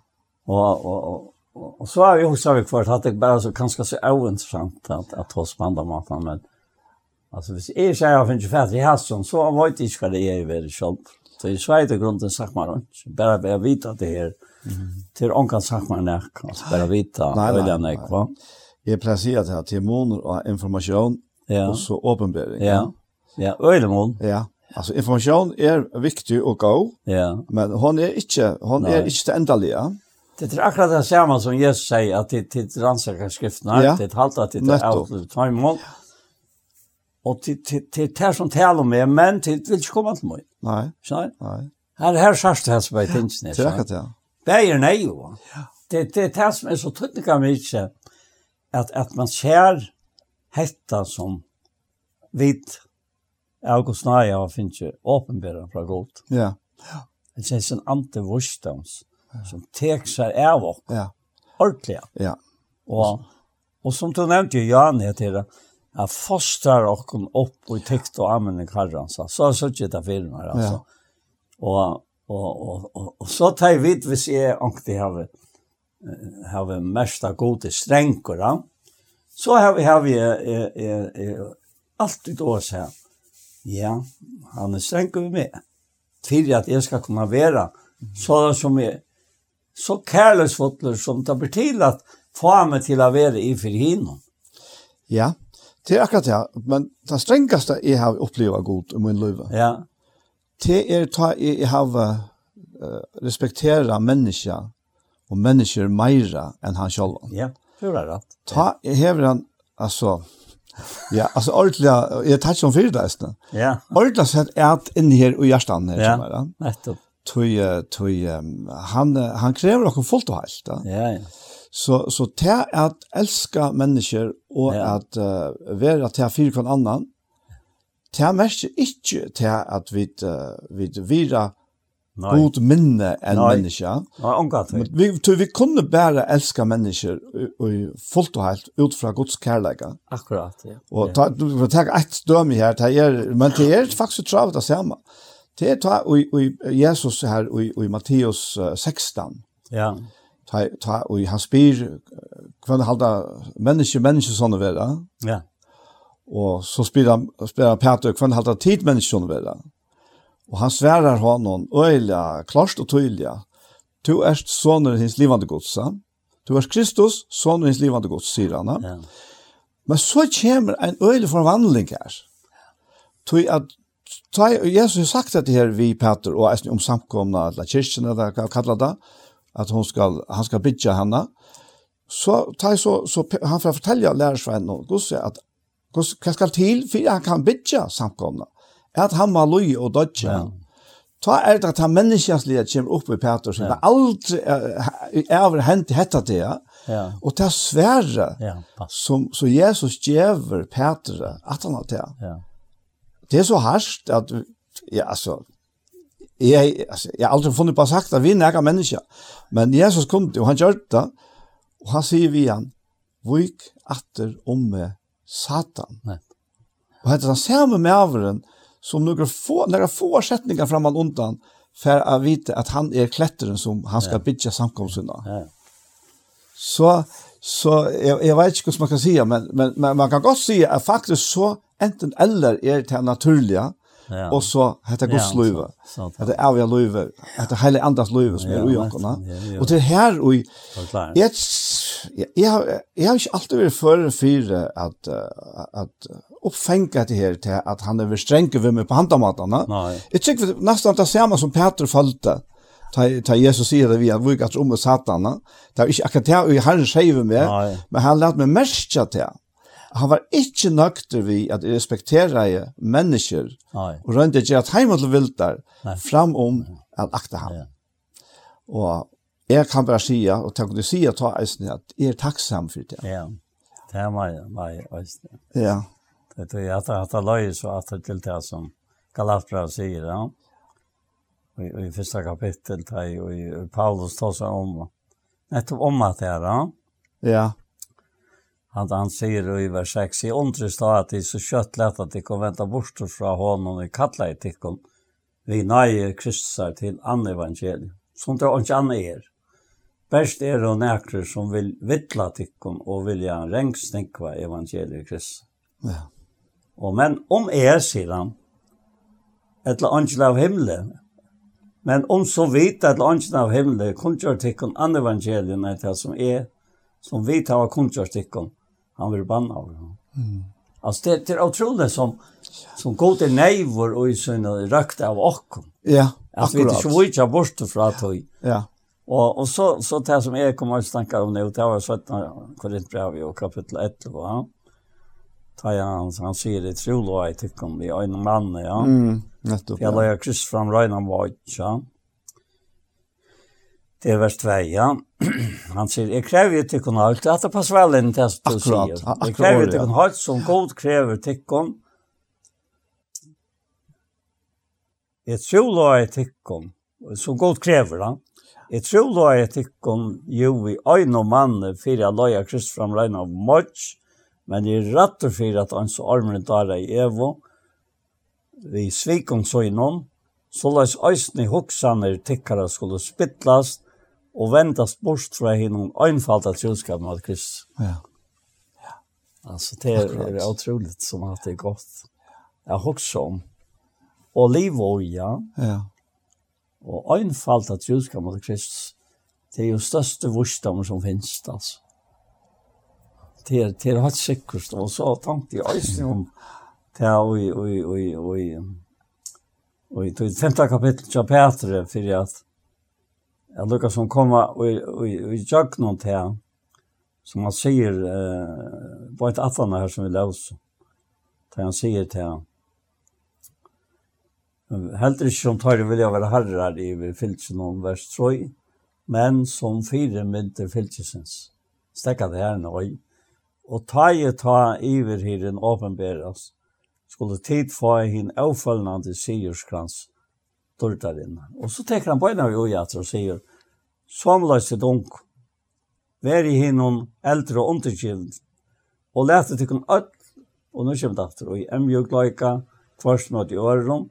Och och och så har vi också vi kvar att det bara så kanske så ointressant att att ha spanda maten men alltså hvis är så jag finns ju fast i Hasson så vet jag inte vad det är i världen själv. Så i Sverige grunden sagt man inte bara bara vita det er, Til ångan sagt man nek, altså bare vita, nei, nei, nei, va. Jeg pleier å si at det er til måneder av informasjon, ja. og så åpenbering. Ja, ja, øyne mån. Ja, altså informasjon er viktig og gå, ja. men hon er ikke, hon nei. er ikke til endelige. Det er akkurat det samme som Jesus sier, at det er rannsaker skriftene, ja. det er halvt at det er alt, det Og til til til tær som talar med men til vil ikkje koma til meg. Nei. Skjønner? Nei. Her her sarst her så veit ikkje. Trekk at ja. Bäger nei jo. Det det tas som er så tydelig av vi at, at man ser hetta som vid August Naja og finnes ju uppenbara fra godt. Ja. Det är en antivurstans som tek seg av oss. ja. Ordentlig. Ja. Og, og som du nevnte jo, Jan heter det att fostar och kom og och og och karran så så er det filmer alltså. Ja. Och Og, og, og, og så tar jeg vidt hvis jeg ikke har, har mest av gode strenger. Så har vi, har vi er, er, er, alltid å her. Ja, han er strenger med meg. Til at jeg skal kunne være så som jeg, så kærløsfotler som det blir til at få meg til å være i for henne. Ja, det er akkurat det. Men det strengeste jeg har opplevd godt i min liv. Ja det er ta i, i hava uh, respektera menneska og mennesker meira enn han sjálv. Ja, det er rett. Ta hever han, altså, ja, altså ordentlig, jeg tar ikke om fyrdeisene. Ja. Ordentlig sett er at inni her og hjertan her, ja. som er han. Nettopp. Tøy, tøy, um, han, han krever okkur fullt og heilt, Da. Ja, ja. Så, så det er at elska mennesker og ja. at uh, være til fyrir kvann annan, det mest ikke til at vi, vi virer god minne enn menneska. Nei, omgatt. Vi, vi, vi kunne bare elska mennesker fullt og helt ut fra Guds kærleika. Akkurat, ja. Og ta, du får ta et døme her, ta er, men det er faktisk travet det samme. Det er ta og, og Jesus her og, i Matteus 16. Ja. Ta, ta, og han spyr hvordan halda menneske, menneske sånne være? Ja. Og så spyr han, spyr han Peter hva han halte tid menneskene ved det. Og han sverar honom øyla, klarst og tøyla. Du erst soner hins livande godsa. Du erst Kristus, soner hins livande gods, sier han. Ja. Men så kommer en øyla forvandling her. Tøy at Ta, Jesus har sagt dette her vi Peter og eisen om samkomna eller kyrkjen eller hva kallar det at hon skal, han skal bidja henne så, ta, så, så han får fortelle lærersveien og god at Hva skal til for han kan bytja samkomna? At han må løy og dodja. Ja. Ta er det at han menneskjenslige kommer opp i Peter, som ja. det aldri er, er hendt hetta det, ja. og det er svære ja, som, som Jesus gjever Peter at han har det. Ja. Det er så harskt at, ja, altså, jeg, altså, jeg har aldri funnet på sagt at vi er ikke mennesker, men Jesus kom til, og han gjør det, og han sier vi han, Vik atter om meg Satan. Nei. Og hette den samme mæveren som några få, några få sättningar framan undan för att vite att han är kletteren som han ska ja. bygga. Ja. Så så jag, jeg vet ikke hva man kan si, men, men, men man kan godt si att faktiskt så enten eller är det naturliga ja. och så heter Guds löve. Det är vi løyve. det hela andas løyve som är ujakorna. Och det här och jag jag jag har ikke alltid varit för för att att uppfänga det här till att han är stränk över mig på handamatarna. Jag tycker nästan att det samma som Peter fallte ta ta Jesus sier det vi at vi gatt om satana. Det er ikke akkurat det og han skjever med, men han lærte meg merke til han var ikke nøkter vi at respektere mennesker, Nei. og rønte ikke at heim og viltar, fram om at akta ham. Ja. Og jeg kan bare si, og tenk du sier, ta eisen, at jeg er takksam for det. Ja, det er meg, meg eisen. Ja. Det er at jeg har løy så at det til det som Galatbra sier, ja. I, i første kapittel, og i, i Paulus tar seg om, nettopp om at det er, ja. Ja han, han sier i vers 6, i ondrest har at det är så lett att det kommer vänta bort från honom i kattla i tikkon. Vi nøye Kristusar till andre evangelium. Som det ikke annat er. Best är det näkrar som vill vittla tikkon och vilja rengsnikva evangeliet Kristus. Ja. Og men om er, sier han, ett angel av himmelen, Men om så vidt at angel av himmelen kunngjør tikkun andre evangelien er det som er, som vi tar kunngjør tikkun, han blir bannad. Mm. Altså, det, det er utrolig som som god är neivor og i sina røkte av och. Ja, att vi inte vill ikke bort fra att Ja. Og, og så så det som jeg kommer til å tänka om nu det var 17 Korintbrev i kapittel 1 va. Ta han han sier det tror jag tycker om vi en mann, ja. Mm, nettopp. Jag lägger kryss fram Røyna Weiss, ja. Det er vers 2, ja. [clears throat] Han sier, jeg krever jo tikkun alt, at det passer vel inn til det du sier. Jeg krever jo tikkun alt, som god krever tikkun. Jeg tror la jeg tikkun, som god krever han. Jeg tror la jeg tikkun, jo vi øyne og mann, fyrir jeg la jeg krist fram regn av mors, men jeg rattur fyrir at han så armren tar i evo, vi svikon så innom, så lais øysni hoksaner tikkara skulle spittlast, og vendast bort fra hinnom einfalda troskapen av Kristus. Ja. ja. Alltså det är, er otroligt som att det er godt. Jag har också om olivolja liv ja. Ja. Och einfalda troskapen av Kristus det är ju største vursdommer som finns alltså. Det er, det er helt sikkert, och så tänkte jeg just om det här oi, oi, oi, oi, och i och i och i och i och Jeg lukkar som kommer og i jag noen til som han sier, eh, på et atlander her som vi løs, til han sier til han, Heldur ikke som tar vilja være herrar i fylkjen om vers 3, men som fire mynter fylkjesens. Stekka det her nøy. Og ta i ta iver hiren åpenberes, skulle tid få hin avfølgende sigerskrans, dörtar dörrdarin. Och så tänker han på en av Jojater och säger som är sitt ung. Vär i hinnom äldre och undergiven. Och läste till kon öll och nu kommer det efter. Och i emjög lojka kvarsen åt i öron.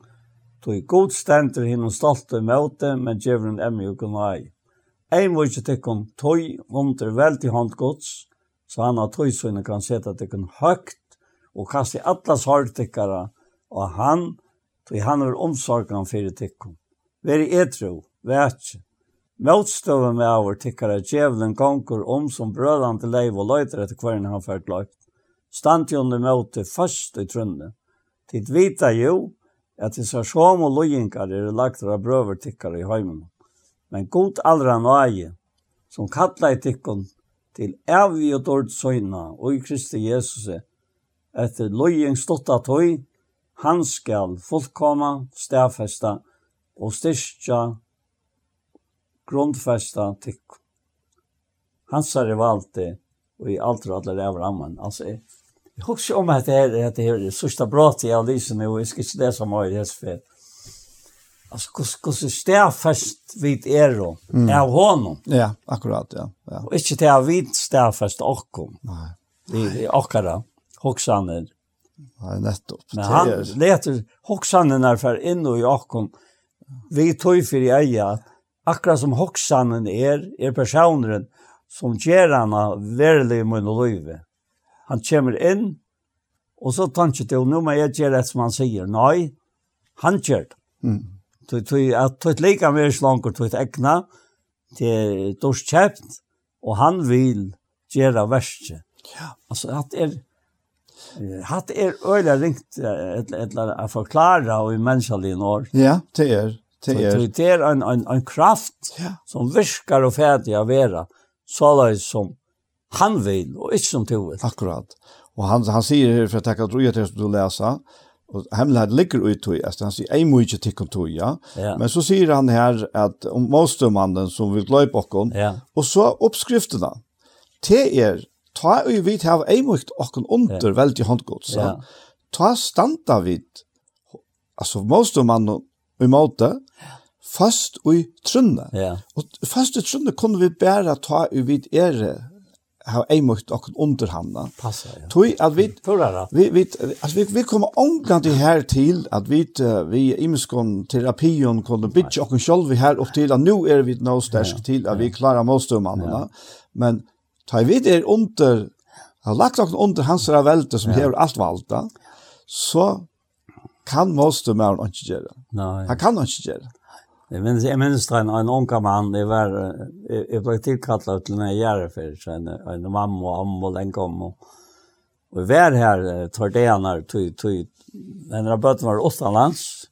Då i god ständer hinnom stolt och möte men djävulen emjög och nej. Ein må ikke tekken tøy under veldig til håndgods, så han har tøy så kan sette tekken høgt og kaste atlas hårdtekkere, og han tog han er omsorgan fyrir tikkum. Veri etro, vætje. Motstøven med avur tikkara djevelen gongur om som brødande leiv og løyter etter kvarin han fyrt løyt. Stand jo under møte fast i trunne. Tid vita jo at det som og løyingar er lagt av brøver tikkara i heimen. Men god allra nøye, som kalla i tikkun til evig og dård søyna og i Kristi Jesus etter løying stått at Han skal fullkomma, stafesta og styrkja grundfesta tikk. Hansar er valgte, og i allt og allar över amman. Alltså, jeg husker om att det er är det, det sørste brått jag lyser lyset och og ska skal ikke om det här så fett. Alltså, hur stärfest vid er då? Mm. Honom? Ja, akkurat, ja. ja. Och inte det är vid stärfest och kom. Nej. Det är akkurat. Hoxanen. Ja, nettopp. Men han leter hoxanen er för in och Jakob. Vi tog för i eja, akkurat som hoxanen er, er personen som ger han verlig mun og løyve. Han kommer inn, og så tanke til, nu må jeg gjøre det som han sier. Nei, han gjør det. Mm. Tog et lika mer slanger, tog et egna, til dorskjøpt, og han vil gjøre verset. Ja. Altså, at er, Hatt er øyla ringt etla a forklara og i menneskelig år. Ja, det er. Det er, det er en, en, en kraft ja. som virkar og ferdig av vera, så som han vil, og ikke som to vil. Akkurat. Og han, han sier her, for jeg takker at du til du leser, og hemmelighet ligger ut i, altså han sier, jeg må ikke tikk om tog, ja. ja. Men så sier han her at om målstømannen som vil gløy på okken, ja. og så oppskriftene, det er ta og vi hava eimukt okken under ja. veldig håndgods. Ja. Ta standa vid, altså most mann i måte, fast og i trunne. Ja. Og fast i trunne kunne vi bare ta og vi ere har eimukt okken under handa. Passa, ja. Tui at vi, vi, vi, altså vi, vi kommer omgang til her til at vi, vi imeskon terapien kunne bytja okken vi her opp til at nu er vi nå stersk til at vi klarar most av. Men Ta vi er under, har lagt oss under hans velde som ja. hever alt valda, så kan måste man inte göra. Nej. Han kan inte göra. Jag minns, jag minns en, en unga mann, jeg, var, jag, jeg blev tillkallad till när jag är för, så en, en mamma og amma og den kom. og, og vi var här, tar det han her, tog, tog, den rabatten var åttalands,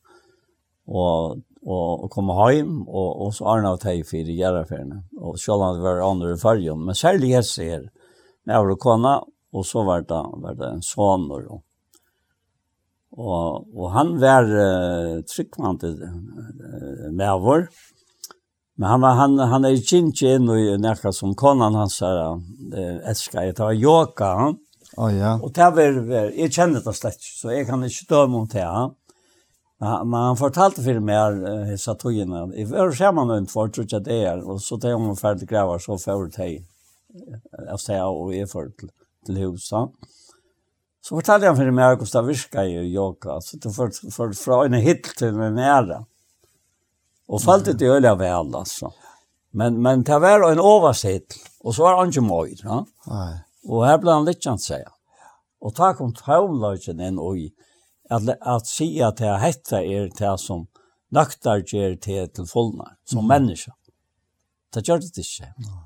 og och og, komma hem och och så for och Tej för selv och det var andre i fargen, men särskilt jeg ser med over kona och så var det var det en son och och og han var uh, tryggvant uh, med vår men han var han han är inte in och näka som konan han sa eh älskar jag ta joka han oh, ja och det var jag kände det slett så jag kan inte döma om det han Men han fortalte for meg uh, tog togene. I var sammen man en tror jeg det er. Og så tar hun ferdig grever, så får jeg av sted og er for til, til huset. Så fortalte han for meg hvordan det virker i yoga. Så det var for, fra en hit til en ære. Og falt det öliga av vel, altså. Men, men det var en oversikt og så var han ikke møy. Ja? Og her ble han litt kjent seg. Og ta kom taumløyken inn og i at, at si at det hette er det som nøkter gjør det til fullnar, som mm. menneske. Det gjør det ikke. Mm.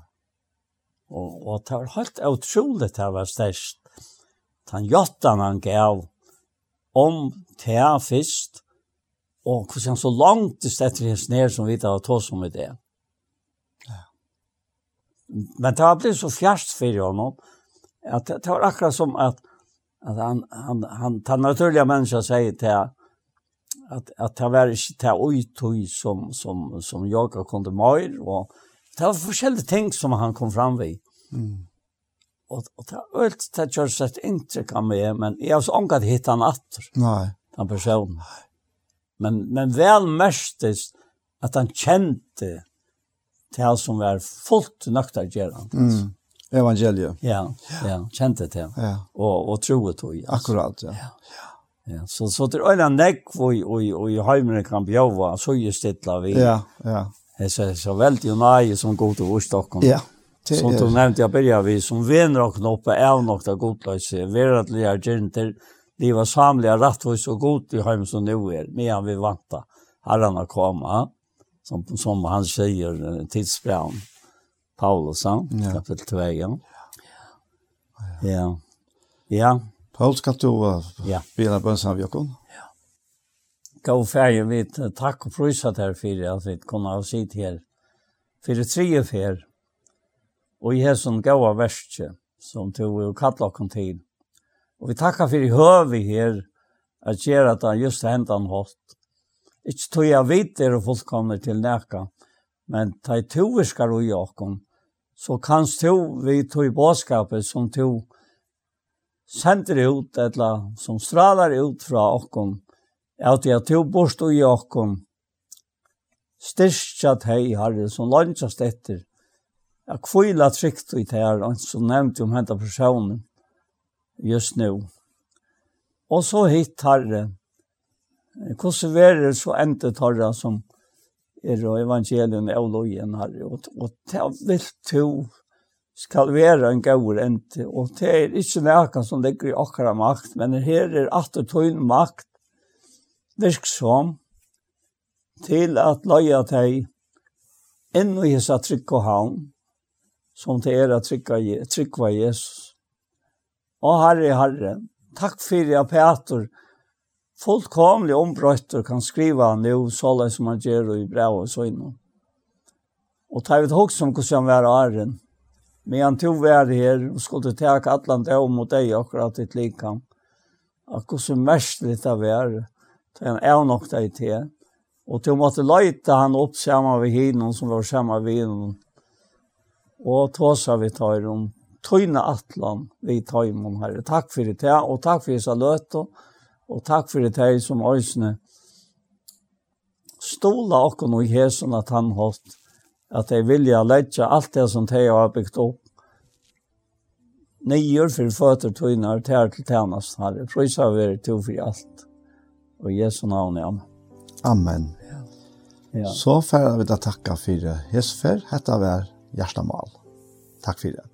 Og, og det var helt utrolig det var størst. Den jottan han gav om det først, og hvordan han så langt det stedet hans ned som vi tar tås om i det. Ja. Men det har blitt så fjerst for honom, at det, det var akkurat som at att han han han tar naturliga människa säger till att att ta var inte ta oj som som som jag kunde mer och ta olika ting som han kom fram vid. Mm. Och och ta ölt ta gör så att inte kan med men jag har så att hitta han åter. Nej. Den personen. Men men väl mest att han kände det som var fullt nöktar gärna. Mm evangeliet. Ja, ja, kjente det. Ja. Og, og troet det. Altså. Akkurat, ja. ja. Ja, så så det är en näck og, och och i heimene kan bjova så just stilla vi. Ja, ja. Det så så väldigt ju nej som går till Stockholm. Ja. Som du nämnde jag börjar vi som vänner och knoppa är något av godlöse. Verkliga genter var samliga rättvis så gott i hem som nu är medan vi väntar. Herrarna komma som som han säger tidsbrann. Paulus, ja. kapitel 2. Ja. Ja. Ja. Paul skal du ja. bina bønsen av Jokon? Ja. Gå färgen vi tack och prysat här för att vi kunde ha sitt här. För det tre fär. Och i hälsan gåa värstje som tog och kattlocken tid. Och vi tackar för i hövi här att göra att han just hända han hårt. Ikke tog jeg vidt er og fullkomner til nækka, Men ta i toviskar og jakon, så kan to vi to i båskapet som to sender ut, eller som stralar ut fra okon, at jeg to borst og jakon, styrstja teg herre som lønnsast etter, jeg kvila trygt i her, og som nevnte om henta personen, just nu. Og så hitt herre, hvordan verer så endet herre som er og evangelien er lojen her, og, og det vil to skal være en gaur ente, og det er ikke noe som ligger i akkurat makt, men her er at og tøyn makt virksom til at løya deg inn i hisa trygg og havn, som det er at trygg var Jesus. Og Herre, Herre, takk for jeg, Peter, fullkomlig ombrøtt og kan skriva nu såle som han gjør i brev og så innom. Og ta ut hokk som hvordan han var æren. Men han tog vær her og skulle ta atlant det om mot deg akkurat ditt likam. Akkurat som mest litt av vær. tar han er nok deg til. Og til måtte leita han opp sammen ved hinnom som var sammen ved hinnom. Og tåsa vi tar om tøyne atlan vi tar om herre. Takk for det, og takk for det så løte. Og og takk for det her som øsne stola okkon og hesen at han holdt, at de vilja letja alt det som de har byggt opp, nyer for føtter tøyner, tær til tjenest, herre. Prøysa vi to for alt. Og Jesu navn, ja. Amen. Ja. Så færre vi da takka for Hesfer. før, hette vær hjertemal. Takk for det.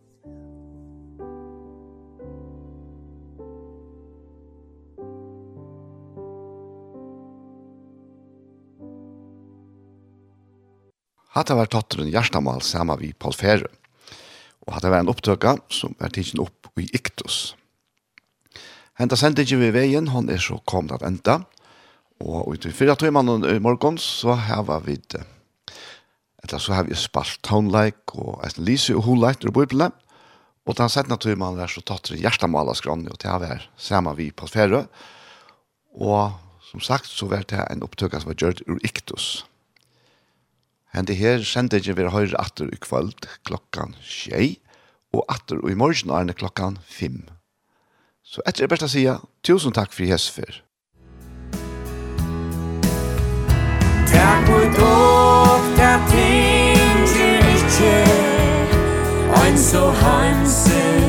Hatta var tatteren Gjerstamal sammen vi Paul Fere. Og hatta var en opptøkka som er tidsen opp i Iktus. Henta sendte ikke vi veien, hon er så kommet at enda. Og ut i fyrra tøymannen i morgon så heva vi det. Etter så har vi spalt townlike og et lyse og holike ur bøyblene. Og den sendte tøymannen er så tatteren Gjerstamal av skrann og til å være sammen vi Paul Fere. Og som sagt så var det en opptøkka som var gjørt ur Iktus. Iktus. Hente her sendingen vi høyre atter i kvöld klokkan tjei, og atter i morgen er det klokkan fem. Så etter det beste å si, tusen takk for hesfer. Takk for dog, takk tinger ikke, ein så hansen.